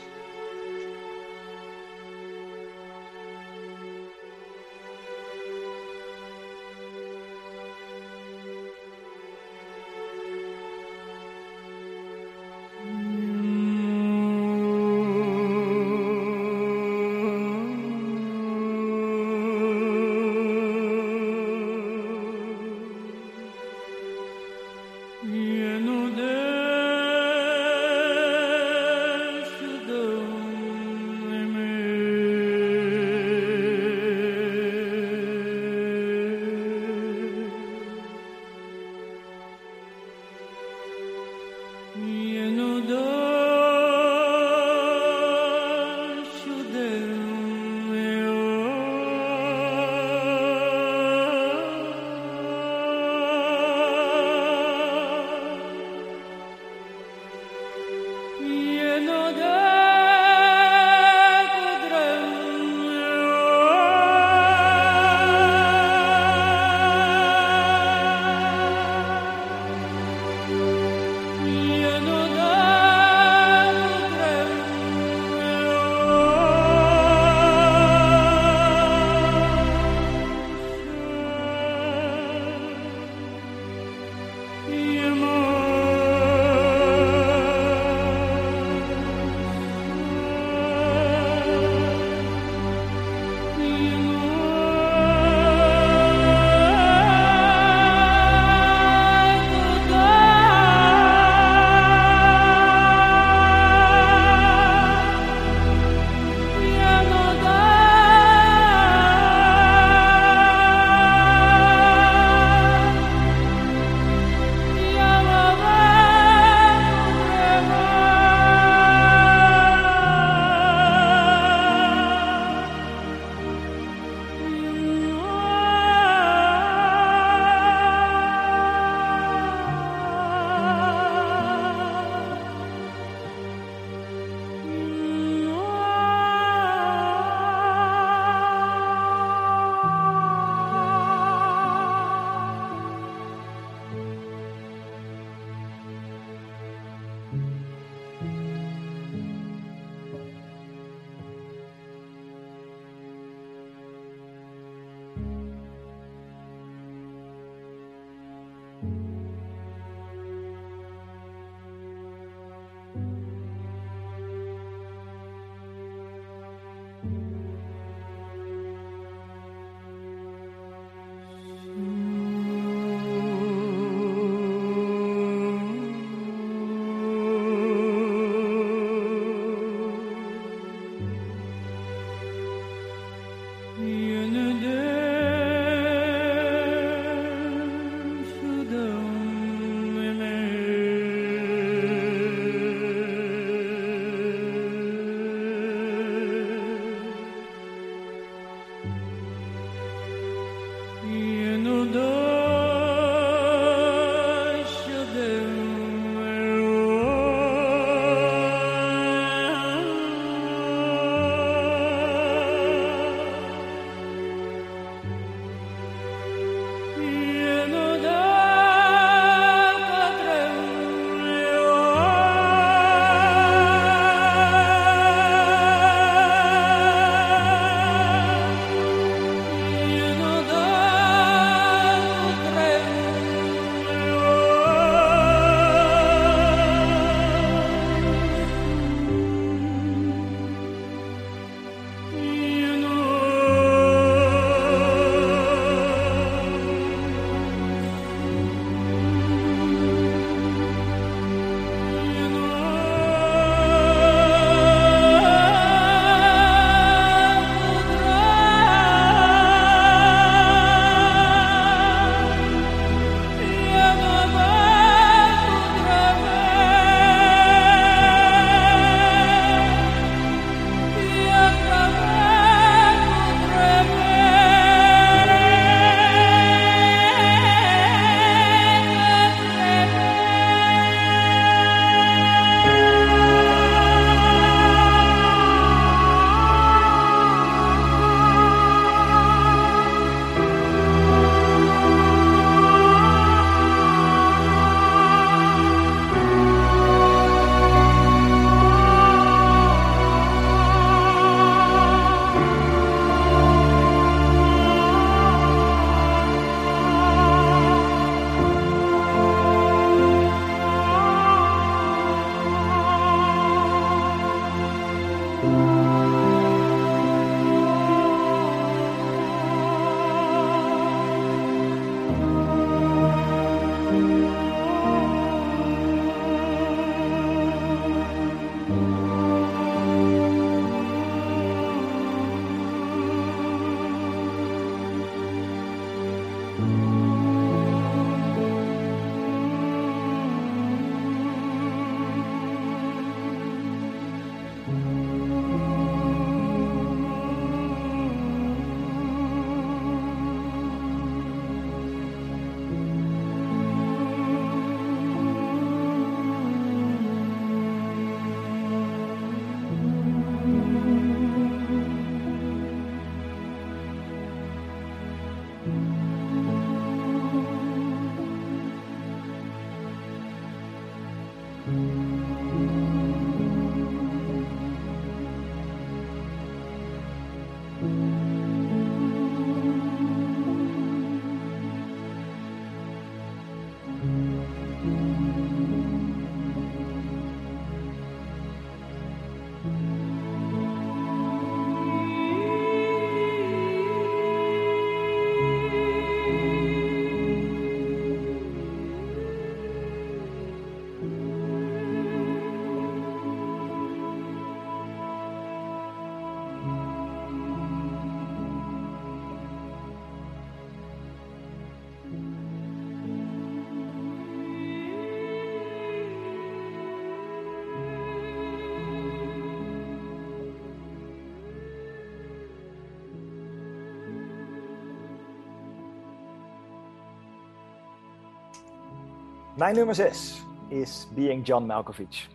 Mijn nummer 6 is Being John Malkovich.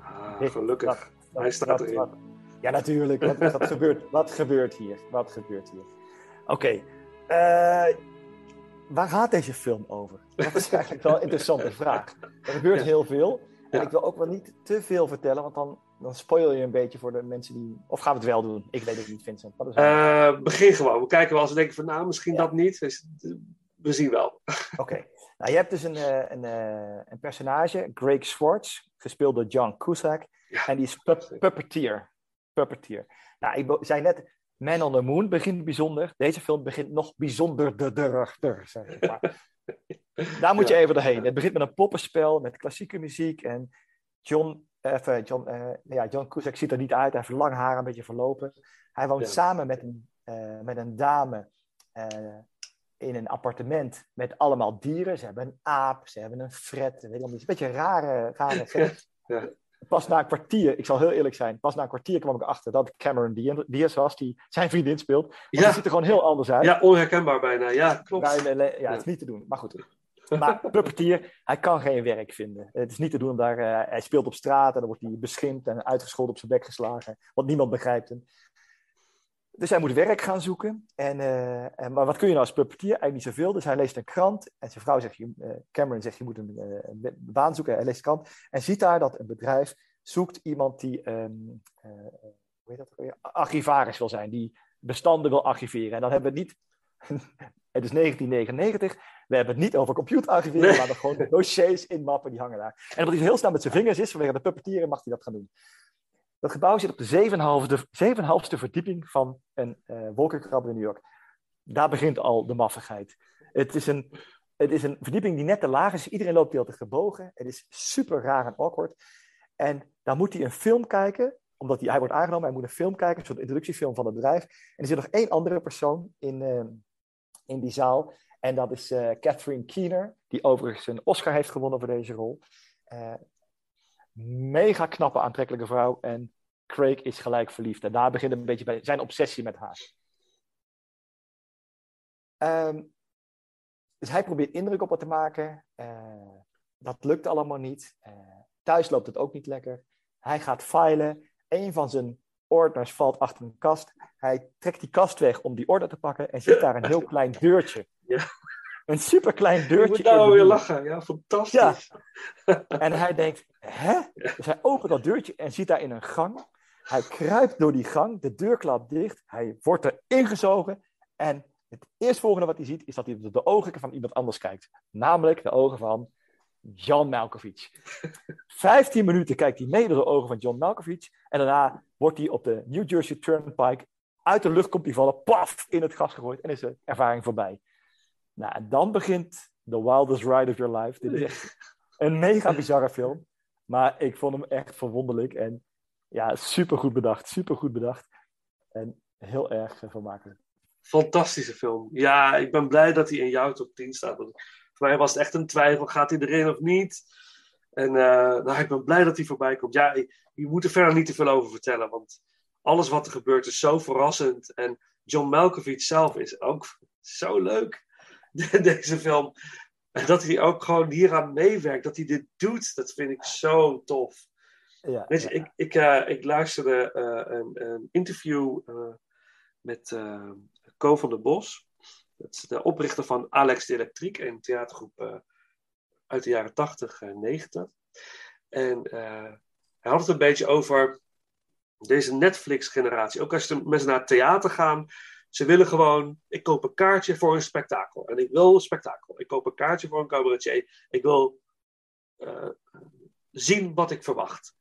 Ah, Dit- gelukkig. Hij staat erin. wat- ja, natuurlijk. Wat, wat, gebeurt, wat gebeurt hier? Wat gebeurt hier? Oké. eh, waar gaat deze film over? Dat is eigenlijk wel een interessante vraag. Er gebeurt Ja. heel veel. En Ja. ik wil ook wel niet te veel vertellen, want dan, dan spoil je een beetje voor de mensen die... Of gaan we het wel doen? Ik weet het niet, Vincent. Wat is het? Eh, begin gewoon. We kijken wel als we denken van nou, misschien Ja. dat niet. Dus, we zien wel. Oké. Nou, je hebt dus een, eh, een, eh, een personage, Greg Schwartz, gespeeld door John Cusack. Ja. En die is pup- puppeteer. Puppeteer. Nou, ik zei net, Man on the Moon begint bijzonder. Deze film begint nog bijzonderder, zeg maar. Daar moet je even doorheen. Het begint met een poppenspel, met klassieke muziek. En John, even, John, eh, ja, John Cusack ziet er niet uit. Hij heeft lang haar, een beetje verlopen. Hij woont Ja. samen met een, met een dame in een appartement met allemaal dieren. Ze hebben een aap, ze hebben een fret. Weet een beetje een rare, rare. Ja. Pas na een kwartier, ik zal heel eerlijk zijn, pas na een kwartier kwam ik achter dat Cameron Diaz- was, die zijn vriendin speelt. Ja. die ziet er gewoon heel anders uit. Ja, onherkenbaar bijna. Ja, klopt. Ja, het is niet te doen, maar goed. Maar puppeteer, hij kan geen werk vinden. Het is niet te doen, daar, eh, hij speelt op straat en dan wordt hij beschimpt en uitgescholden op zijn bek geslagen, want niemand begrijpt hem. Dus hij moet werk gaan zoeken. En, eh, en, maar wat kun je nou als puppeteer? Eigenlijk niet zoveel. Dus hij leest een krant en zijn vrouw zegt, eh, Cameron zegt, je moet een, eh, een baan zoeken. Hij leest de krant en ziet daar dat een bedrijf zoekt iemand die, ehm, eh, hoe heet dat weer? Archivaris wil zijn, die bestanden wil archiveren. En dan hebben we het niet, het is 1999, we hebben het niet over computerarchiveren, Nee. maar dan gewoon de dossiers in mappen die hangen daar. En omdat hij heel snel met zijn vingers is, vanwege de puppeteeren, mag hij dat gaan doen. Dat gebouw zit op de 7,5ste 7,5ste verdieping van een eh wolkenkrabber in New York. Daar begint al de maffigheid. Het is, een, het is een verdieping die net te laag is. Iedereen loopt heel te gebogen. Het is super raar en awkward. En dan moet hij een film kijken, omdat hij, hij wordt aangenomen. Hij moet een film kijken, een soort introductiefilm van het bedrijf. En er zit nog één andere persoon in, eh, in die zaal. En dat is eh, Catherine Keener, die overigens een Oscar heeft gewonnen voor deze rol. Eh, mega knappe, aantrekkelijke vrouw. En Craig is gelijk verliefd. En daar begint een beetje bij zijn obsessie met haar. Ehm, dus hij probeert indruk op haar te maken. Eh, dat lukt allemaal niet. Eh, thuis loopt het ook niet lekker. Hij gaat filen. Een van zijn ordners valt achter een kast. Hij trekt die kast weg om die order te pakken. En ziet daar een heel klein deurtje. Ja. Een superklein Ik deurtje. moet in nou de weer lachen. Ja, fantastisch. En hij denkt, hè? Dus hij opent dat deurtje en ziet daar in een gang. Hij kruipt door die gang, de deur klapt dicht. Hij wordt er ingezogen. En het eerstvolgende wat hij ziet, is dat hij door de ogen van iemand anders kijkt. Namelijk de ogen van John Malkovich. Vijftien minuten kijkt hij mee door de ogen van John Malkovich. En daarna wordt hij op de New Jersey Turnpike, uit de lucht komt hij vallen, paf, in het gas gegooid. En is de ervaring voorbij. Nou, en dan begint The Wildest Ride of Your Life. Dit is echt een mega bizarre film. Maar ik vond hem echt verwonderlijk. En ja, super goed bedacht. Super goed bedacht. En heel erg eh, vermakelijk. Fantastische film. Ja, ik ben blij dat hij in jouw top 10 staat. Want voor mij was het echt een twijfel, gaat hij erin of niet? En eh, nou, ik ben blij dat hij voorbij komt. Ja, je moet er verder niet te veel over vertellen, want alles wat er gebeurt is zo verrassend. En John Malkovich zelf is ook zo leuk, deze film. En dat hij ook gewoon hieraan meewerkt, dat hij dit doet, dat vind ik zo tof. Ja, Weet je, ja. ik, ik, eh, ik luisterde eh, een, een interview eh, met Co van der Bos. Dat is de oprichter van Alex de Electriek, een theatergroep uit de jaren 80 en 90. En hij had het een beetje over deze Netflix-generatie. Ook als de mensen naar het theater gaan, ze willen gewoon, ik koop een kaartje voor een spektakel. En ik wil een spektakel. Ik koop een kaartje voor een cabaretier. Ik wil eh, zien wat ik verwacht.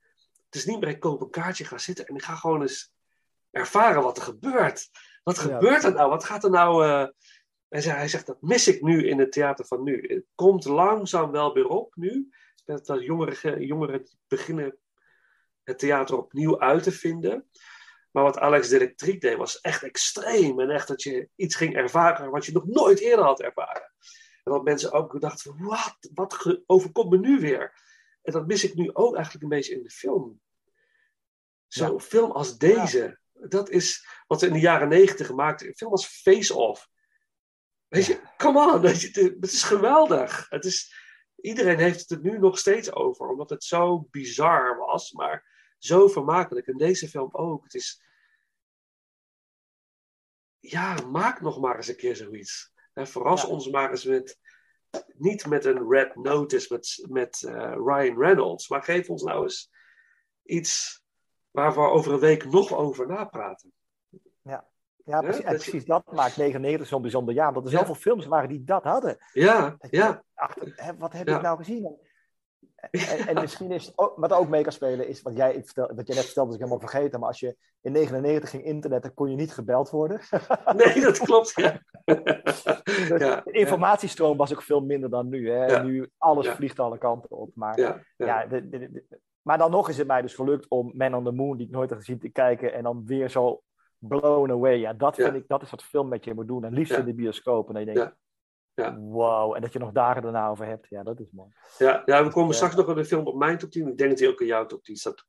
Het is niet meer, ik koop een kaartje, ga zitten en ik ga gewoon eens ervaren wat er gebeurt. Wat gebeurt er nou? Wat gaat er nou... eh, hij, zei, hij zegt, dat mis ik nu in het theater van nu. Het komt langzaam wel weer op nu. Dat jongeren, jongeren beginnen het theater opnieuw uit te vinden. Maar wat Alex de Electriek deed, was echt extreem. En echt dat je iets ging ervaren wat je nog nooit eerder had ervaren. En dat mensen ook dachten wat, wat overkomt me nu weer? En dat mis ik nu ook eigenlijk een beetje in de film. Zo'n Ja. film als deze, dat is wat we in de jaren negentig gemaakt hebben. Een film als Face Off. Weet je, come on, weet je, het, het is geweldig. Het is, iedereen heeft het er nu nog steeds over, omdat het zo bizar was, maar zo vermakelijk. En deze film ook. Het is, ja, maak nog maar eens een keer zoiets. En verras Ja. ons maar eens met, niet met een red notice met, met eh, Ryan Reynolds, maar geef ons nou eens iets waar we over een week nog over napraten. Ja, precies, en dat je- precies dat maakt 99 zo'n bijzonder jaar. Omdat er Ja. zoveel films waren die dat hadden. Ja, Dat ja, ach, wat heb Ja. ik nou gezien? En, en misschien is het ook, wat ook mee kan spelen, is wat jij, vertel, wat jij net vertelde, is ik helemaal vergeten. Maar als je in 99 ging internetten, kon je niet gebeld worden. nee, dat klopt. Ja. ja, De informatiestroom was ook veel minder dan nu. Hè? Nu alles vliegt alle kanten op. Maar, ja, ja. ja. de, de- de- maar dan nog is het mij dus gelukt om Man on the Moon, die ik nooit heb gezien, te kijken. En dan weer zo blown away. Ja, dat vind ik, dat is wat film met je moet doen. En liefst in de bioscoop. En dan denk je, Ja. Wow. En dat je nog dagen daarna over hebt. Ja, dat is mooi. Ja, ja, we komen straks nog in de film op mijn top 10. Ik denk dat hij ook in jouw top 10 staat.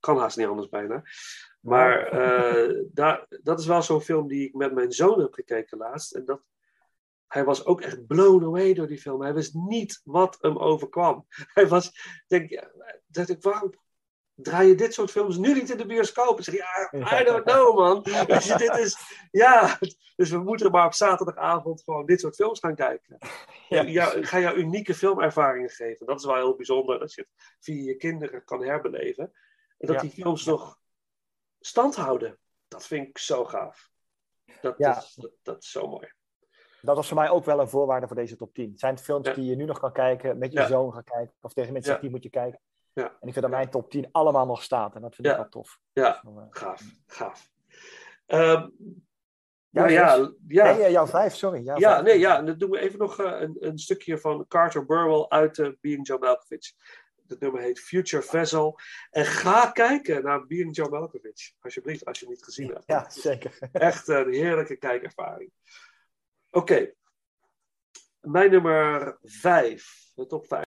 Kan haast niet anders bijna. Maar eh, daar, dat is wel zo'n film die ik met mijn zoon heb gekeken laatst. En dat, hij was ook echt blown away door die film. Hij wist niet wat hem overkwam. Hij was, denk, ja, dat ik, waarom draai je dit soort films nu niet in de bioscoop? Ik zeg, ja, I don't know, man. Je, dit is, ja, dus we moeten maar op zaterdagavond gewoon dit soort films gaan kijken. Ja. Ga jou unieke filmervaringen geven. Dat is wel heel bijzonder, dat je het via je kinderen kan herbeleven. En dat Ja. die films nog stand houden. Dat vind ik zo gaaf. Dat, Ja. is, dat, dat is zo mooi. Dat was voor mij ook wel een voorwaarde voor deze top 10. Het zijn films Ja. die je nu nog kan kijken, met je zoon gaan kijken, of tegen mensen die moet je kijken. Ja. En ik vind dat mijn top 10 allemaal nog staat. En dat vind ik Ja. wel tof. Ja, Zo, eh, gaaf. Gaaf. Ehm, Ja, nou ja, ja. Nee, eh, jouw vijf, sorry. Jouw Ja, vijf. nee, ja. En dan doen we even nog eh, een, een stukje van Carter Burwell uit eh, Being John Malkovich. Het nummer heet Future Vessel. En ga kijken naar Being John Malkovich. Alsjeblieft, als je het niet gezien hebt. Ja, zeker. Echt een heerlijke kijkervaring. Oké. Mijn nummer vijf. De top vijf.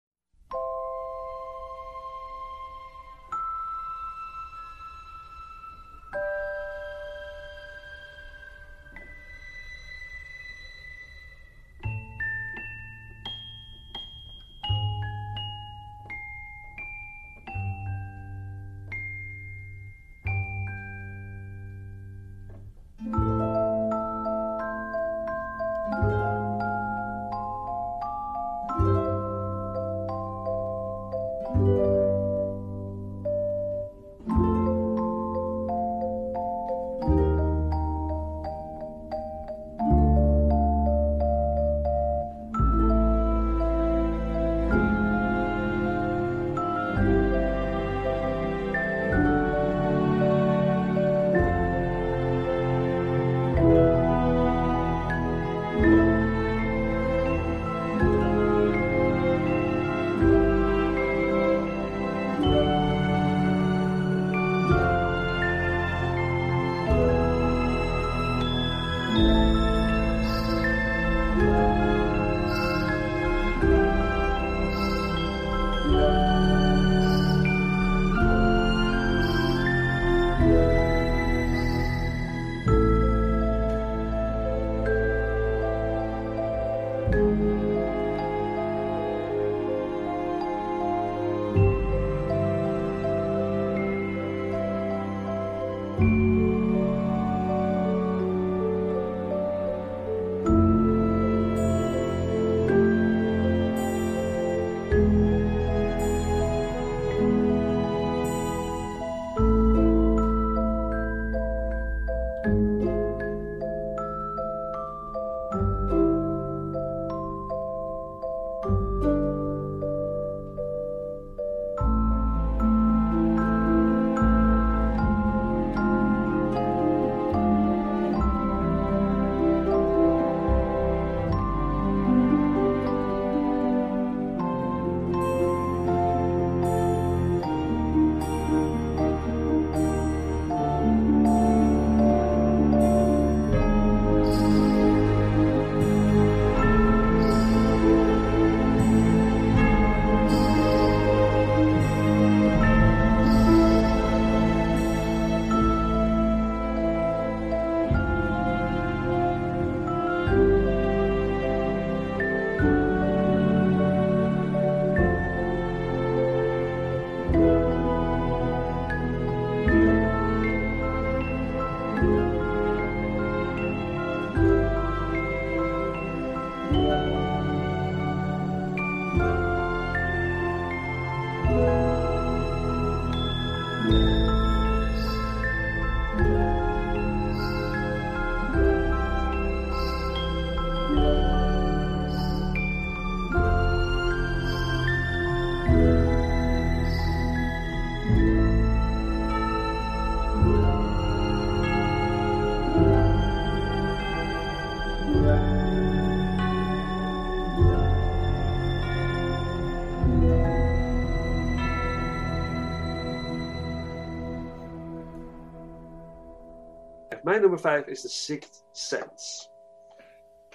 Mijn nummer 5 is The Sixth Sense.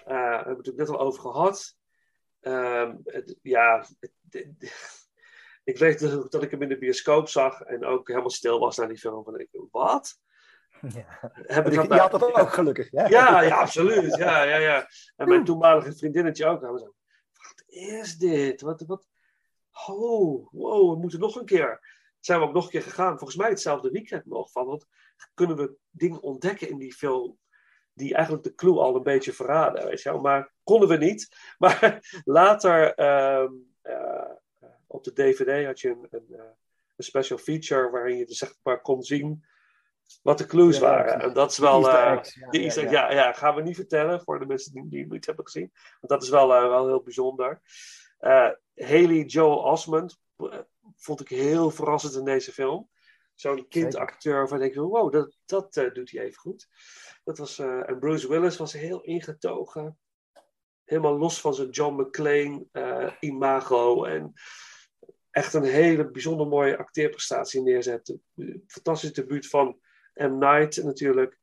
Daar hebben we het natuurlijk net al over gehad. Ehm, het- ja, het- het- ik weet dat, dat ik hem in de bioscoop zag en ook helemaal stil was naar die film. Van, ik, wat? Ja. Heb ik Je, had dat ook gelukkig. Ja, Ja, ja, absoluut. Ja, ja, ja. En mijn toenmalige vriendinnetje ook. Nou, zo, wat is dit? Wat, wat? Oh, wow, we moeten nog een keer. Zijn we ook nog een keer gegaan. Volgens mij hetzelfde weekend nog. Van, kunnen we dingen ontdekken in die film die eigenlijk de clue al een beetje verraden, weet je wel. Maar konden we niet. Maar later ehm, eh, op de DVD had je een, een, eh, een special feature waarin je dus zeg maar kon zien wat de clues Ja, waren. En dat is wel... Eh, eggs, ja, ja, Easter egg, ja. ja, ja, gaan we niet vertellen voor de mensen die, die het niet hebben gezien. Want dat is wel, wel heel bijzonder. Eh, Haley Joel Osment eh, vond ik heel verrassend in deze film. Zo'n kindacteur waarvan ik denk, wow, dat, dat eh, doet hij even goed. Dat was, eh, en Bruce Willis was heel ingetogen. Helemaal los van zijn John McClane eh, imago. En echt een hele bijzonder mooie acteerprestatie neerzet. Fantastisch debuut van M. Night natuurlijk.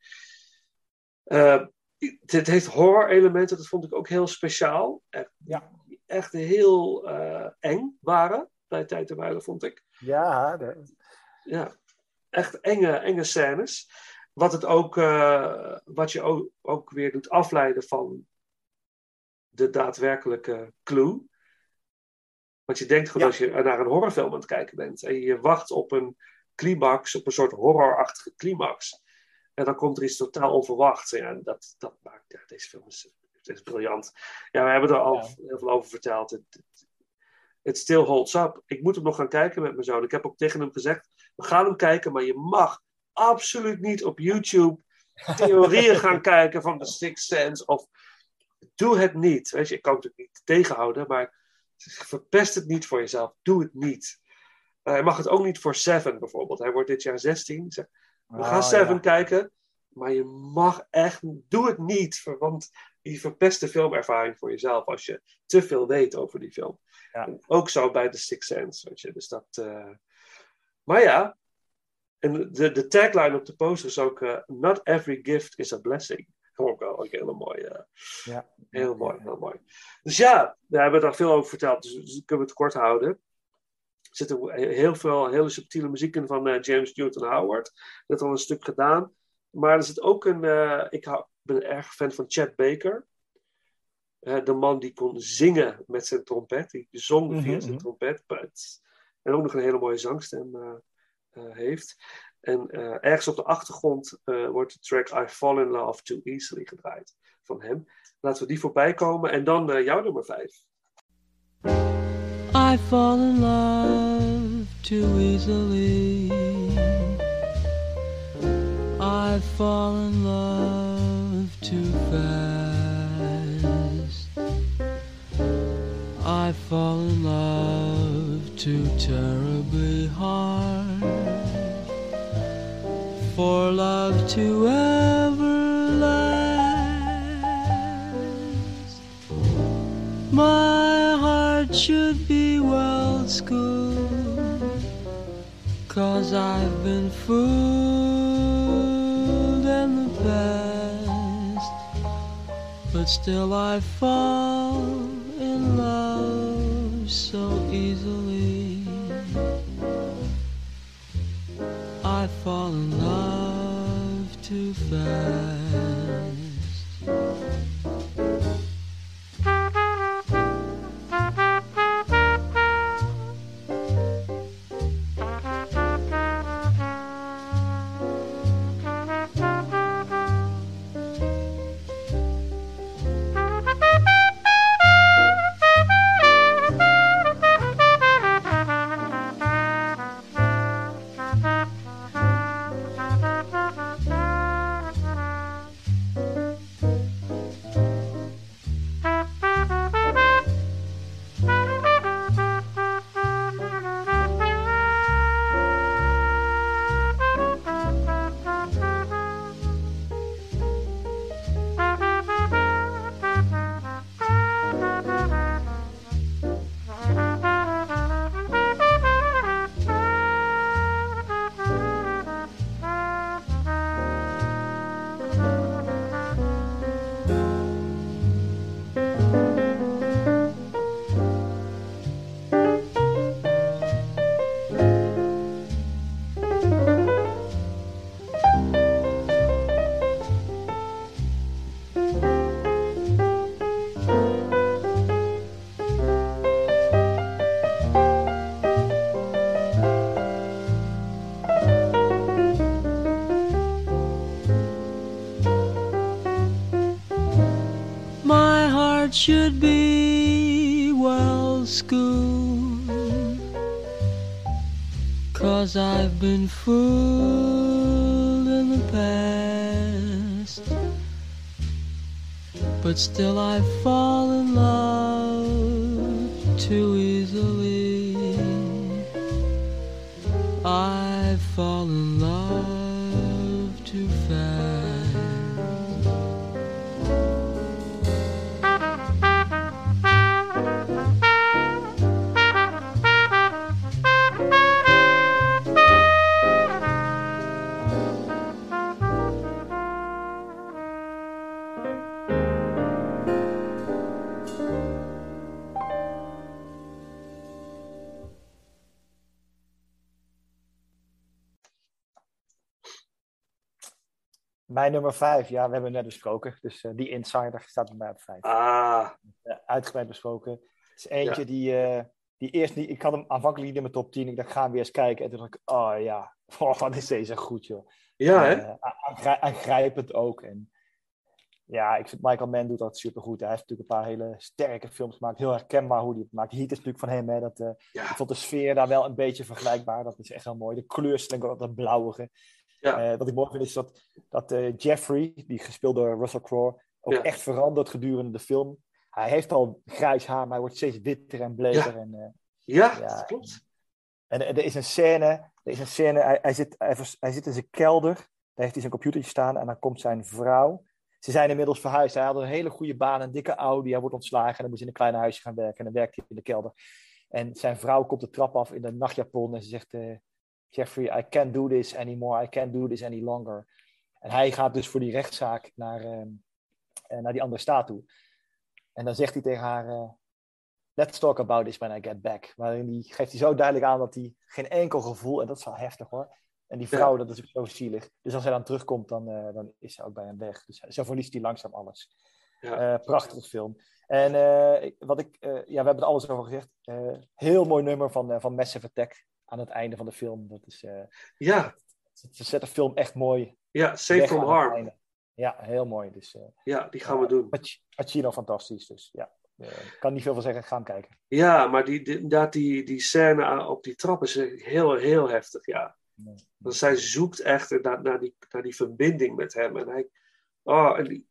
Dit heeft horror-elementen, dat vond ik ook heel speciaal. Echt, Ja. echt heel eng waren bij tijd en wijle, vond ik. Ja, Ja, echt enge, enge scènes. Wat, het ook, eh, wat je ook, ook weer doet afleiden van de daadwerkelijke clue. Want je denkt gewoon Ja. als je naar een horrorfilm aan het kijken bent en je wacht op een climax, op een soort horrorachtige climax. En dan komt er iets totaal onverwachts. Ja, dat, dat maakt ja, deze film is, is briljant. Ja, we hebben er al Ja. heel veel over verteld. Het, het, het still holds up. Ik moet hem nog gaan kijken met mijn zoon. Ik heb ook tegen hem gezegd: we gaan hem kijken, maar je mag absoluut niet op YouTube theorieën gaan kijken van The Sixth Sense. Of doe het niet. Weet je, ik kan het natuurlijk niet tegenhouden, maar verpest het niet voor jezelf. Doe het niet. Eh, hij mag het ook niet voor Seven bijvoorbeeld. Hij wordt dit jaar 16. Zeg, We Ah, gaan Seven ja. kijken, maar je mag echt, doe het niet. Want je verpest de filmervaring voor jezelf als je te veel weet over die film. Ja. En ook zo bij The Sixth Sense, weet je. Dus dat, eh, Maar ja, en de, de tagline op de poster is ook: eh, Not every gift is a blessing. Wel ook heel mooi. eh, Ja. Heel mooi, heel mooi. Dus ja, we hebben daar veel over verteld, dus, dus kunnen we het kort houden. Er zit ook heel veel hele subtiele muziek in van eh, James Newton Howard. Dat al een stuk gedaan. Maar er zit ook een. ik hou, ben erg fan van Chad Baker. De man die kon zingen met zijn trompet. Die zong via Mhm, zijn mhm. trompet. maar het- En ook nog een hele mooie zangstem eh, eh, heeft. En eh, ergens op de achtergrond wordt de track I Fall in Love Too Easily gedraaid van hem. Laten we die voorbij komen. En dan jouw nummer 5. I fall in love too easily. I in love too fast. I fall in love too terribly hard. For love to ever last. My heart should be well schooled. Cause I've been fooled in the past. But still I fall in love so easily. Fall in love too fast. Been fooled in the past. But still I fall Mijn nummer vijf, ja, we hebben net besproken. Dus eh, die Insider staat bij mij op vijf. Ah, uitgebreid besproken. Het is eentje Ja. die, eh, die eerst niet... Ik had hem aanvankelijk niet in mijn top 10. Ik dacht, ga hem weer eens kijken. En toen dacht ik, oh ja, oh, wat is deze goed, joh. ja, hè? Eh, aangri- aangrijpend ook. En ja, ik vind Michael Mann doet dat supergoed. Hij heeft natuurlijk een paar hele sterke films gemaakt. Heel herkenbaar hoe hij het maakt. Heat is natuurlijk van hem. Hè, dat, Ja. Ik vond de sfeer daar wel een beetje vergelijkbaar. Dat is echt wel mooi. De kleurstelling, ook dat blauwige. Ja. Eh, wat ik mooi vind is dat, dat eh, Jeffrey, die gespeeld door Russell Crowe, ook Ja. echt verandert gedurende de film. Hij heeft al grijs haar, maar hij wordt steeds witter en bleker. En, eh, Ja, Ja. dat klopt. en er er is een scène, er is een scène hij, hij, zit, hij, vers- hij zit in zijn kelder, daar heeft hij zijn computertje staan en dan komt zijn vrouw. Ze zijn inmiddels verhuisd. Hij had een hele goede baan, een dikke Audi. Hij wordt ontslagen en dan moet hij in een klein huisje gaan werken. En dan werkt hij in de kelder. En zijn vrouw komt de trap af in de nachtjapon en ze zegt... Jeffrey, I can't do this anymore. I can't do this any longer. En hij gaat dus voor die rechtszaak naar, ehm, eh, naar die andere staat toe. En dan zegt hij tegen haar... eh, Let's talk about this when I get back. Waarin die, geeft hij zo duidelijk aan dat hij geen enkel gevoel... En dat is wel heftig hoor. En die vrouw, dat is ook zo zielig. Dus als hij dan terugkomt, dan, eh, dan is hij ook bij hem weg. Dus zo verliest hij langzaam alles. Ja. Eh, prachtig film. En wat ik, ja, we hebben er alles over gezegd. Heel mooi nummer van, van Massive Attack aan het einde van de film. Dat is, eh, Ja, ze zet de film echt mooi. ja, Safe from Harm. Ja, heel mooi. Dus, eh, Ja, die gaan we doen. Pac- Pacino fantastisch. Dus ja, eh, ik kan niet veel van zeggen. Ga hem kijken. Ja, maar die, inderdaad, die, die scène op die trap is heel, heel heftig, ja. Want zij zoekt echt inderdaad naar die, naar die verbinding met hem. En hij, oh, en die-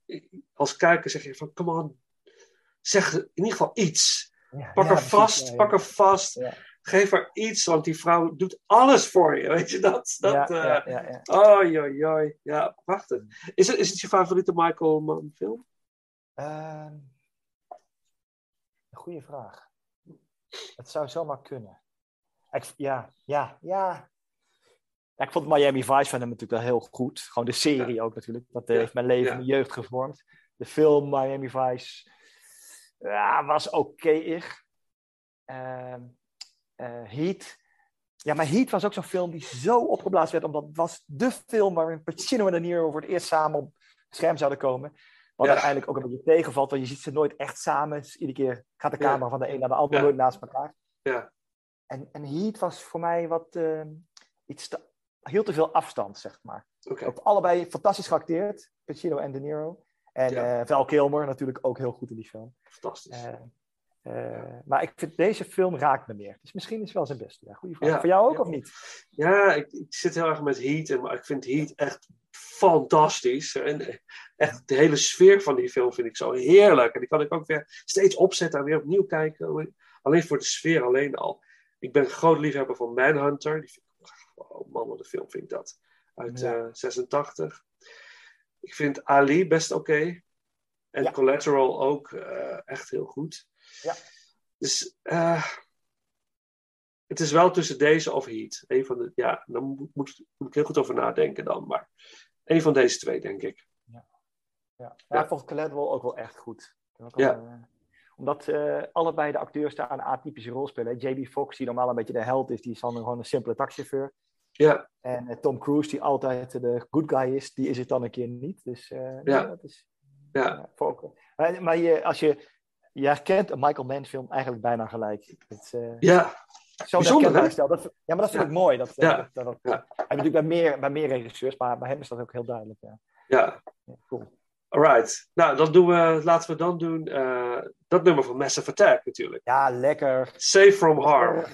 als kijker zeg je van, come on, zeg in ieder geval iets. Ja, Pak ja, precies, vast, ja, ja. pak haar vast. Geef haar iets, want die vrouw doet alles voor je. Weet je dat? dat ja, eh, ja, ja. Oh, joi, joi. Ja, prachtig. Is het, is het je favoriete Michael Mann film? Ehm, een goede vraag. Het zou zomaar kunnen. Ik, ja, ja, ja. Ja, Ik vond Miami Vice van hem natuurlijk wel heel goed. Gewoon de serie ook natuurlijk. Dat Ja, heeft mijn leven mijn jeugd gevormd. De film Miami Vice ja, was oké-ig. Ehm, eh, Heat. Ja, maar Heat was ook zo'n film die zo opgeblazen werd. Omdat het was de film waarin Pacino en De Niro voor het eerst samen op het scherm zouden komen. Wat Ja. uiteindelijk ook een beetje tegenvalt. Want je ziet ze nooit echt samen. Dus iedere keer gaat de Ja. camera van de een naar de ander Ja. nooit naast elkaar. Ja. En, en Heat was voor mij wat ehm, iets te, heel te veel afstand, zeg maar. Oké. Ook allebei fantastisch geacteerd, Pacino en De Niro. En Ja. eh, Val Kilmer natuurlijk ook heel goed in die film. Fantastisch. Eh, eh, maar ik vind deze film raakt me meer. Dus misschien is het wel zijn beste. Ja, goede vraag. Ja, Voor jou ook ja. of niet? Ja, ik, ik zit heel erg met Heat. En, maar ik vind Heat echt fantastisch. En eh, echt de hele sfeer van die film vind ik zo heerlijk. En die kan ik ook weer steeds opzetten en weer opnieuw kijken. Alleen voor de sfeer alleen al. Ik ben een groot liefhebber van Manhunter. Die vind ik, oh man, wat een film vind ik dat. Uit Ja. eh 86. Ik vind Ali best oké. En. Collateral ook eh, echt heel goed. Ja. Dus eh, het is wel tussen deze of Heat. Een van de, ja, daar moet, moet, moet ik heel goed over nadenken dan. Maar een van deze twee, denk ik. Ja, Ja. ja. ik vond Collateral ook wel echt goed. Ook Ja. eh, omdat eh, allebei de acteurs daar een atypische rol spelen. J.B. Fox, die normaal een beetje de held is, die is dan gewoon een simpele taxichauffeur. Ja, En Tom Cruise, die altijd de good guy is, die is het dan een keer niet. Dus eh, Ja. dat is, ja, ja, voor maar je, als je, Jij kent een Michael Mann film eigenlijk bijna gelijk. Het, eh, ja, zo bijzonder hè? Dat, ja, maar dat vind ik mooi. Dat, eh, ja. dat, dat, natuurlijk bij meer, bij meer regisseurs, maar bij hem is dat ook heel duidelijk. Ja. ja. cool. Alright. Nou, dat doen we, laten we dan doen eh, dat nummer van Massive Attack natuurlijk. Ja, lekker. Safe from harm.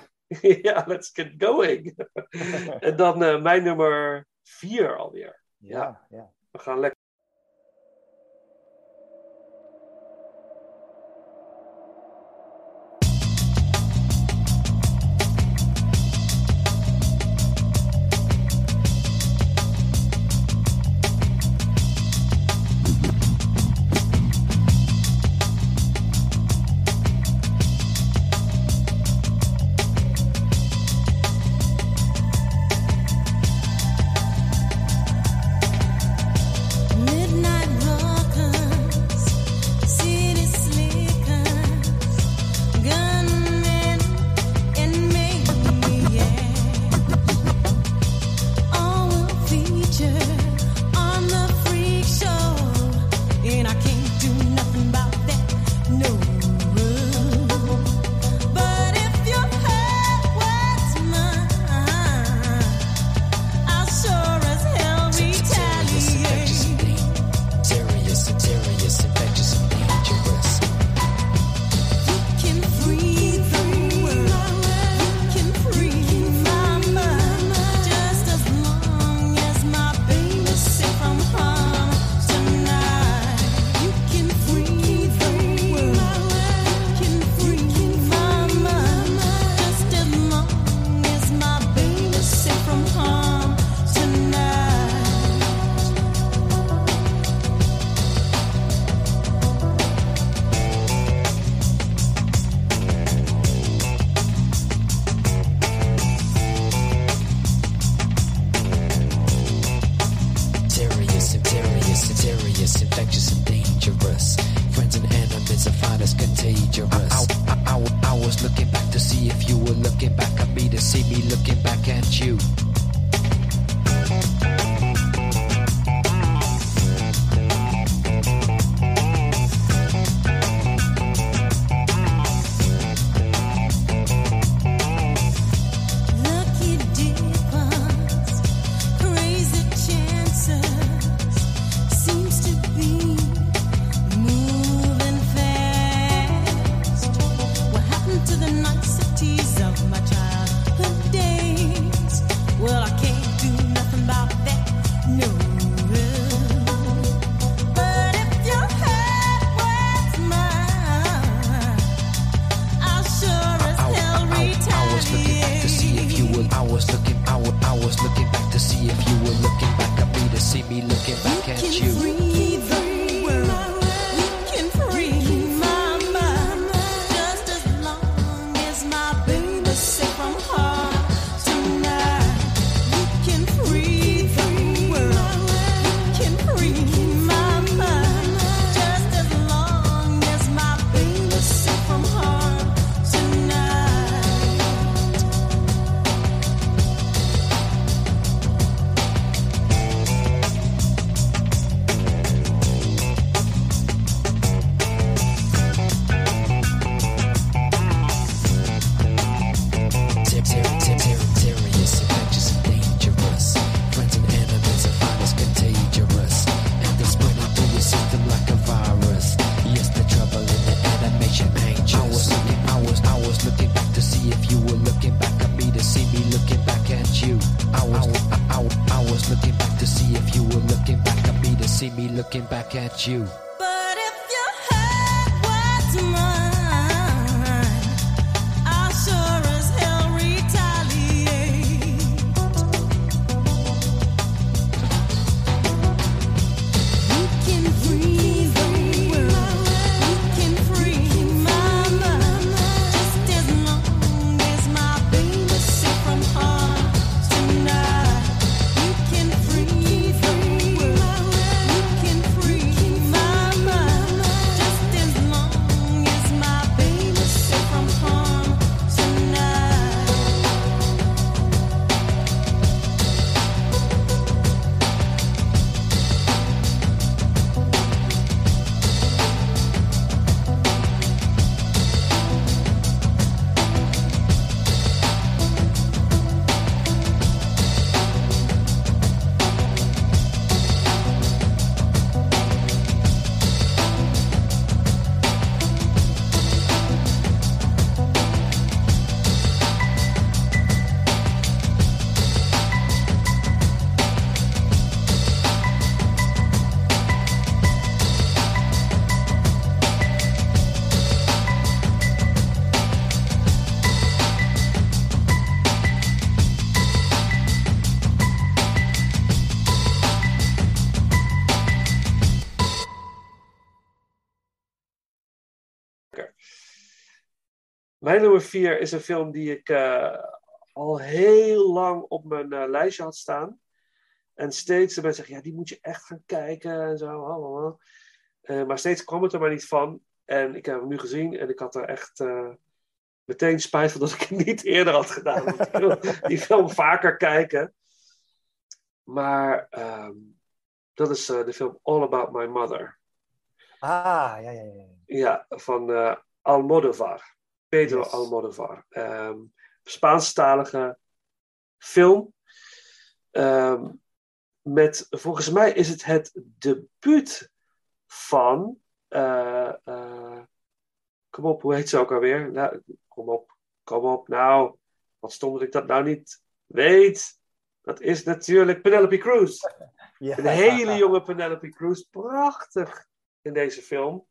ja, let's get going. en dan mijn nummer vier alweer. Ja, ja. We gaan lekker. you. Is een film die ik eh, al heel lang op mijn eh, lijstje had staan. En steeds de mensen zeggen, ja, die moet je echt gaan kijken en zo. allemaal. Eh, maar steeds kwam het er maar niet van. En ik heb hem nu gezien en ik had er echt meteen spijt van dat ik het niet eerder had gedaan. Want ik wil die film vaker kijken. Maar ehm, dat is de film All About My Mother. Ah, ja, ja, ja. Ja, van Almodovar. Pedro Yes. Almodovar. Ehm Spaanstalige film. Ehm, met, volgens mij is het het debuut van. eh, eh, kom op, hoe heet ze ook alweer? Nou, kom op, kom op. Nou, wat stond dat ik dat nou niet weet? Dat is natuurlijk Penelope Cruz. Ja. Een hele jonge Penelope Cruz. Prachtig in deze film.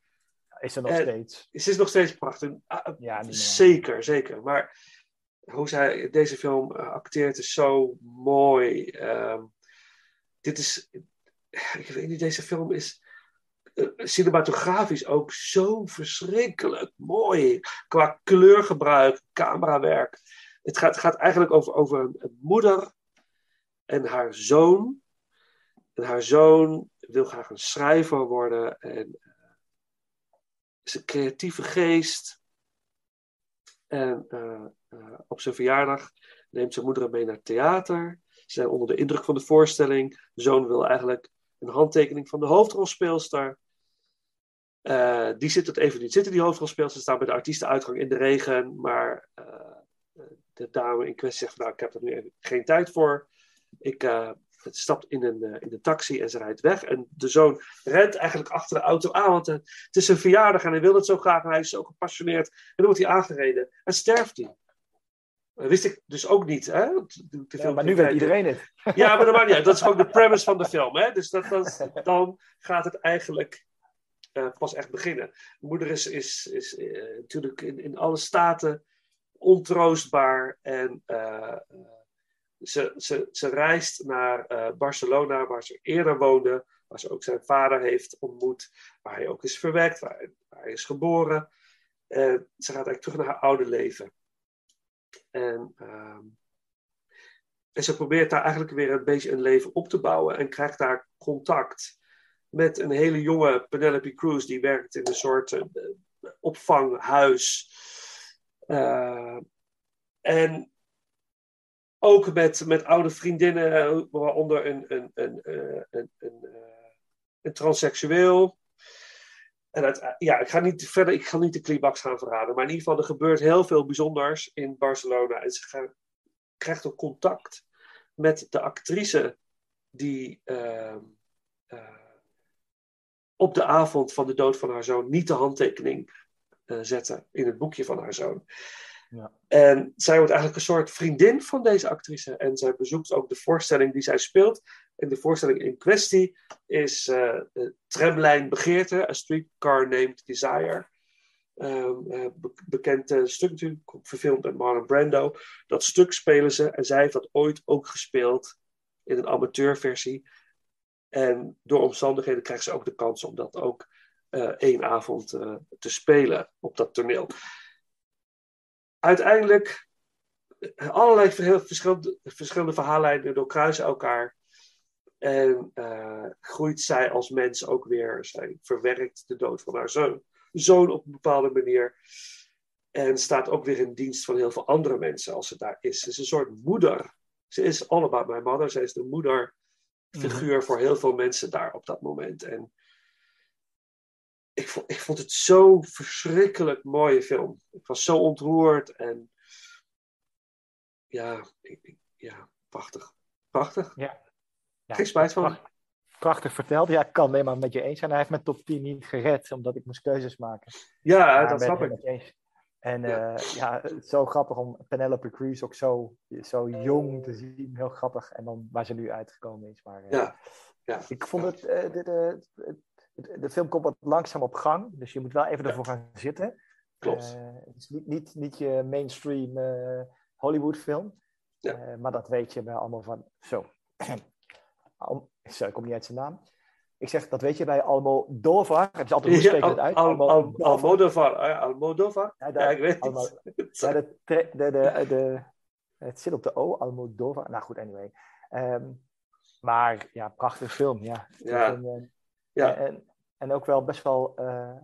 Is er nog En- steeds. Ze is nog steeds prachtig. Ah, Ja, niet normaal. zeker, zeker. Maar hoe zij deze film eh, acteert is zo mooi. Ehm, dit is, ik weet niet, deze film is eh, cinematografisch ook zo verschrikkelijk mooi. Qua kleurgebruik, camerawerk. Het gaat, gaat eigenlijk over, over een, een moeder en haar zoon. En haar zoon wil graag een schrijver worden en eh, creatieve geest. En eh, eh, op zijn verjaardag neemt zijn moeder hem mee naar het theater. Ze zijn onder de indruk van de voorstelling. De zoon wil eigenlijk een handtekening van de hoofdrolspeelster. Eh, die zit het even niet zitten, die hoofdrolspeelster. Staan bij de artiestenuitgang in de regen. Maar de dame in kwestie zegt: Nou, ik heb er nu even geen tijd voor. Ik stapt in een, eh, in de taxi en ze rijdt weg. En de zoon rent eigenlijk achter de auto aan. Want eh, het is zijn verjaardag en hij wil het zo graag. En hij is zo gepassioneerd. En dan wordt hij aangereden. En sterft hij. Dat wist ik dus ook niet. Hè? Ja, maar nu weet iedereen het. Ja, maar dat maakt niet uit. Dat is ook de premise van de film. Hè? Dus dat, dat, dan gaat het eigenlijk eh, pas echt beginnen. De moeder is, is, is natuurlijk in, in alle staten ontroostbaar. En ze, ze, ze reist naar eh, Barcelona, waar ze eerder woonde. Waar ze ook zijn vader heeft ontmoet. Waar hij ook is verwekt, waar, hij- is geboren. En ze gaat eigenlijk terug naar haar oude leven. En, ehm, en ze probeert daar eigenlijk weer een beetje een leven op te bouwen. En krijgt daar contact met een hele jonge Penelope Cruz. Die werkt in een soort eh, opvanghuis. Eh, en ook met, met oude vriendinnen, eh, waaronder een, een, een, eh, een, een, eh, een transseksueel. En uit, ja, ik ga niet verder, ik ga niet de climax gaan verraden. Maar in ieder geval, er gebeurt heel veel bijzonders in Barcelona. En ze gaan, krijgt ook contact met de actrice die ehm, eh, op de avond van de dood van haar zoon niet de handtekening zette in het boekje van haar zoon. En zij wordt eigenlijk een soort vriendin van deze actrice. En zij bezoekt ook de voorstelling die zij speelt. En de voorstelling in kwestie is de Tramlijn Begeerte, A Streetcar Named Desire. Eh, be- bekend eh, stuk natuurlijk, verfilmd met Marlon Brando. Dat stuk spelen ze en zij heeft dat ooit ook gespeeld in een amateurversie. En door omstandigheden krijgt ze ook de kans om dat ook één avond te spelen op dat toneel. Uiteindelijk, allerlei ver- verschillende, verschillende verhaallijnen doorkruisen elkaar. En eh, groeit zij als mens ook weer. Zij verwerkt de dood van haar zoon, zoon op een bepaalde manier. En staat ook weer in dienst van heel veel andere mensen als ze daar is. Ze is een soort moeder. Ze is all about my mother. Zij is de moederfiguur voor heel veel mensen daar op dat moment. En ik vond, ik vond het zo'n verschrikkelijk mooie film. Ik was zo ontroerd en ja, ik- ja prachtig. Prachtig. Ja. Ja, Geen spijt van. pracht- Prachtig verteld. Ja, ik kan het helemaal met je eens zijn. Hij heeft mijn top 10 niet gered, omdat ik moest keuzes maken. Ja, Maar dat snap ik. En Ja. ja. ja, het is zo grappig om Penelope Cruz ook zo, zo jong te zien. Heel grappig. En dan waar ze nu uitgekomen is. Maar, eh, Ja, ja. Ik vond het, eh, de, de, de, film komt wat langzaam op gang. Dus je moet wel even ervoor gaan zitten. Klopt. Eh, het is niet, niet, niet je mainstream eh, Hollywood film. Ja. Eh, maar dat weet je bij allemaal van. Zo. Zo, ik kom niet uit zijn naam. Ik zeg, dat weet je bij Almodovar. Het is altijd hoe Ja, spreek je het Al- uit? Al- Al- Almodovar. Almodovar. ah ja, Almodovar. Ja, ik weet het. Het zit op de O, Almodovar. Nou goed, anyway. Ehm, maar ja, prachtig film, ja. Ja. En, Ja. en, en ook wel best wel eh,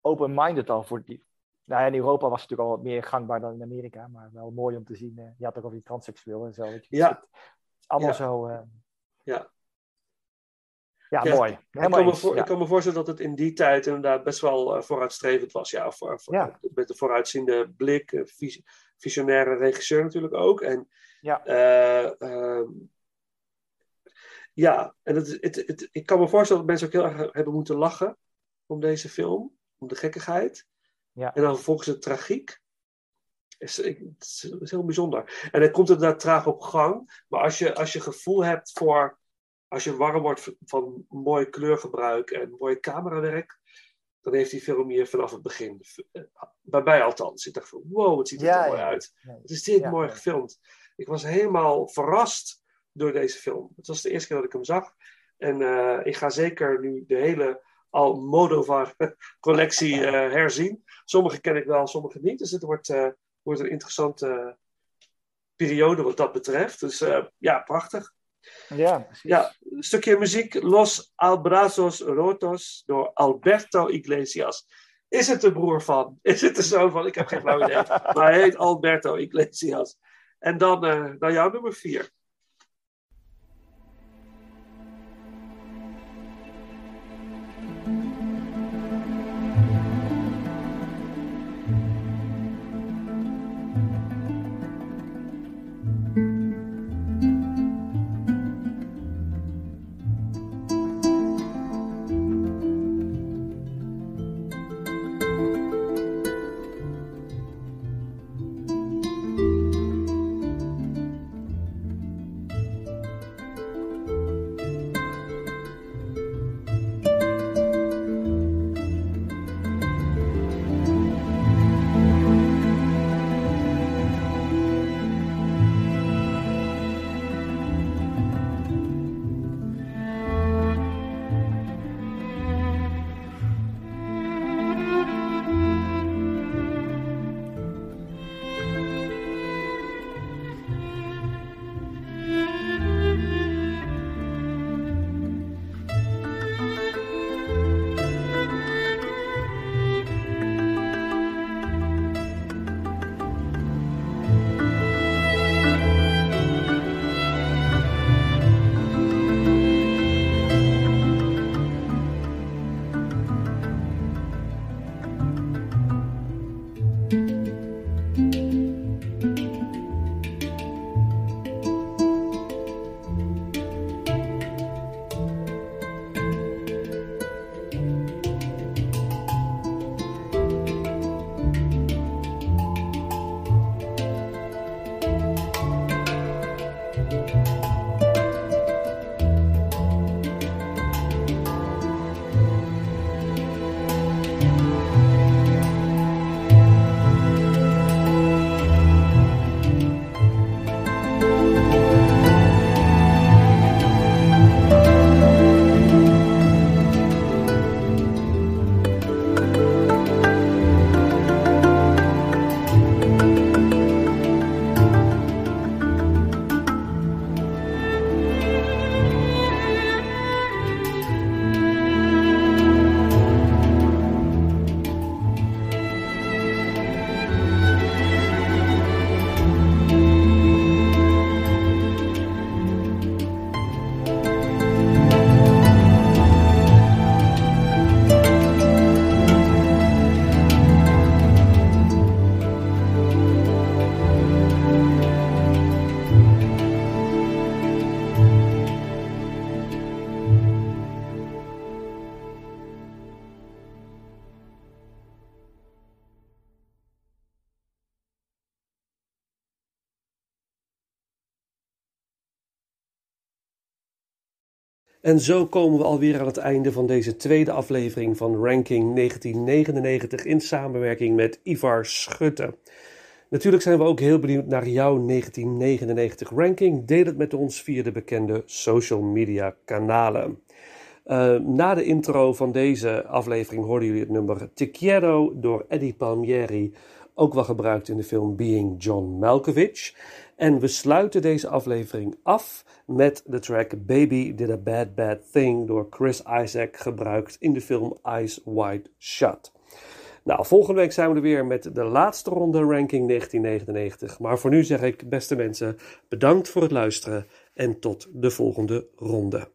open-minded al voor die. Nou ja, in Europa was het natuurlijk al wat meer gangbaar dan in Amerika, maar wel mooi om te zien. eh, je had ook al die transseksueel en zo. weet je. Ja. Het is allemaal Ja. zo. eh, Ja. ja, Ja, mooi. Ik kan, me voor, ja. ik kan me voorstellen dat het in die tijd inderdaad best wel vooruitstrevend was. Ja, voor, voor- Ja. Met een vooruitziende blik, vis- visionaire regisseur natuurlijk ook. En, Ja. eh, ehm, ja, en het, het, het, ik kan me voorstellen dat mensen ook heel erg hebben moeten lachen om deze film, om de gekkigheid. Ja. En dan vervolgens de tragiek. Is, het is, het heel bijzonder. En het komt inderdaad traag op gang. Maar als je, als je gevoel hebt voor. Als je warm wordt van- mooi kleurgebruik en mooi camerawerk. Dan heeft die film hier vanaf het begin. eh, Bij mij althans. Ik dacht van wow, het ziet er Ja, mooi ja. uit. Wat is dit mooi gefilmd. Ik was helemaal verrast door deze film. Het was de eerste keer dat ik hem zag. En eh, ik ga zeker nu de hele Almodovar collectie eh, herzien. Sommige ken ik wel, sommige niet. Dus het wordt, eh, wordt een interessante periode wat dat betreft. Dus eh, ja, prachtig. Ja, precies. Ja, een stukje muziek. Los Abrazos Rotos door Alberto Iglesias. Is het de broer van? Is het de zoon van? Ik heb geen flauw idee. Maar hij heet Alberto Iglesias. En dan, eh dan jouw nummer vier. En zo komen we alweer aan het einde van deze tweede aflevering van Ranking 1999 in samenwerking met Ivar Schutte. Natuurlijk zijn we ook heel benieuwd naar jouw 1999 ranking. Deel het met ons via de bekende social media kanalen. Uh, na de intro van deze aflevering hoorden jullie het nummer Te Quiero door Eddie Palmieri ook wel gebruikt in de film Being John Malkovich. En we sluiten deze aflevering af met de track Baby Did a Bad Bad Thing door Chris Isaac, gebruikt in de film Eyes Wide Shut. Nou, volgende week zijn we er weer met de laatste ronde ranking 1999. Maar voor nu zeg ik, beste mensen, bedankt voor het luisteren en tot de volgende ronde.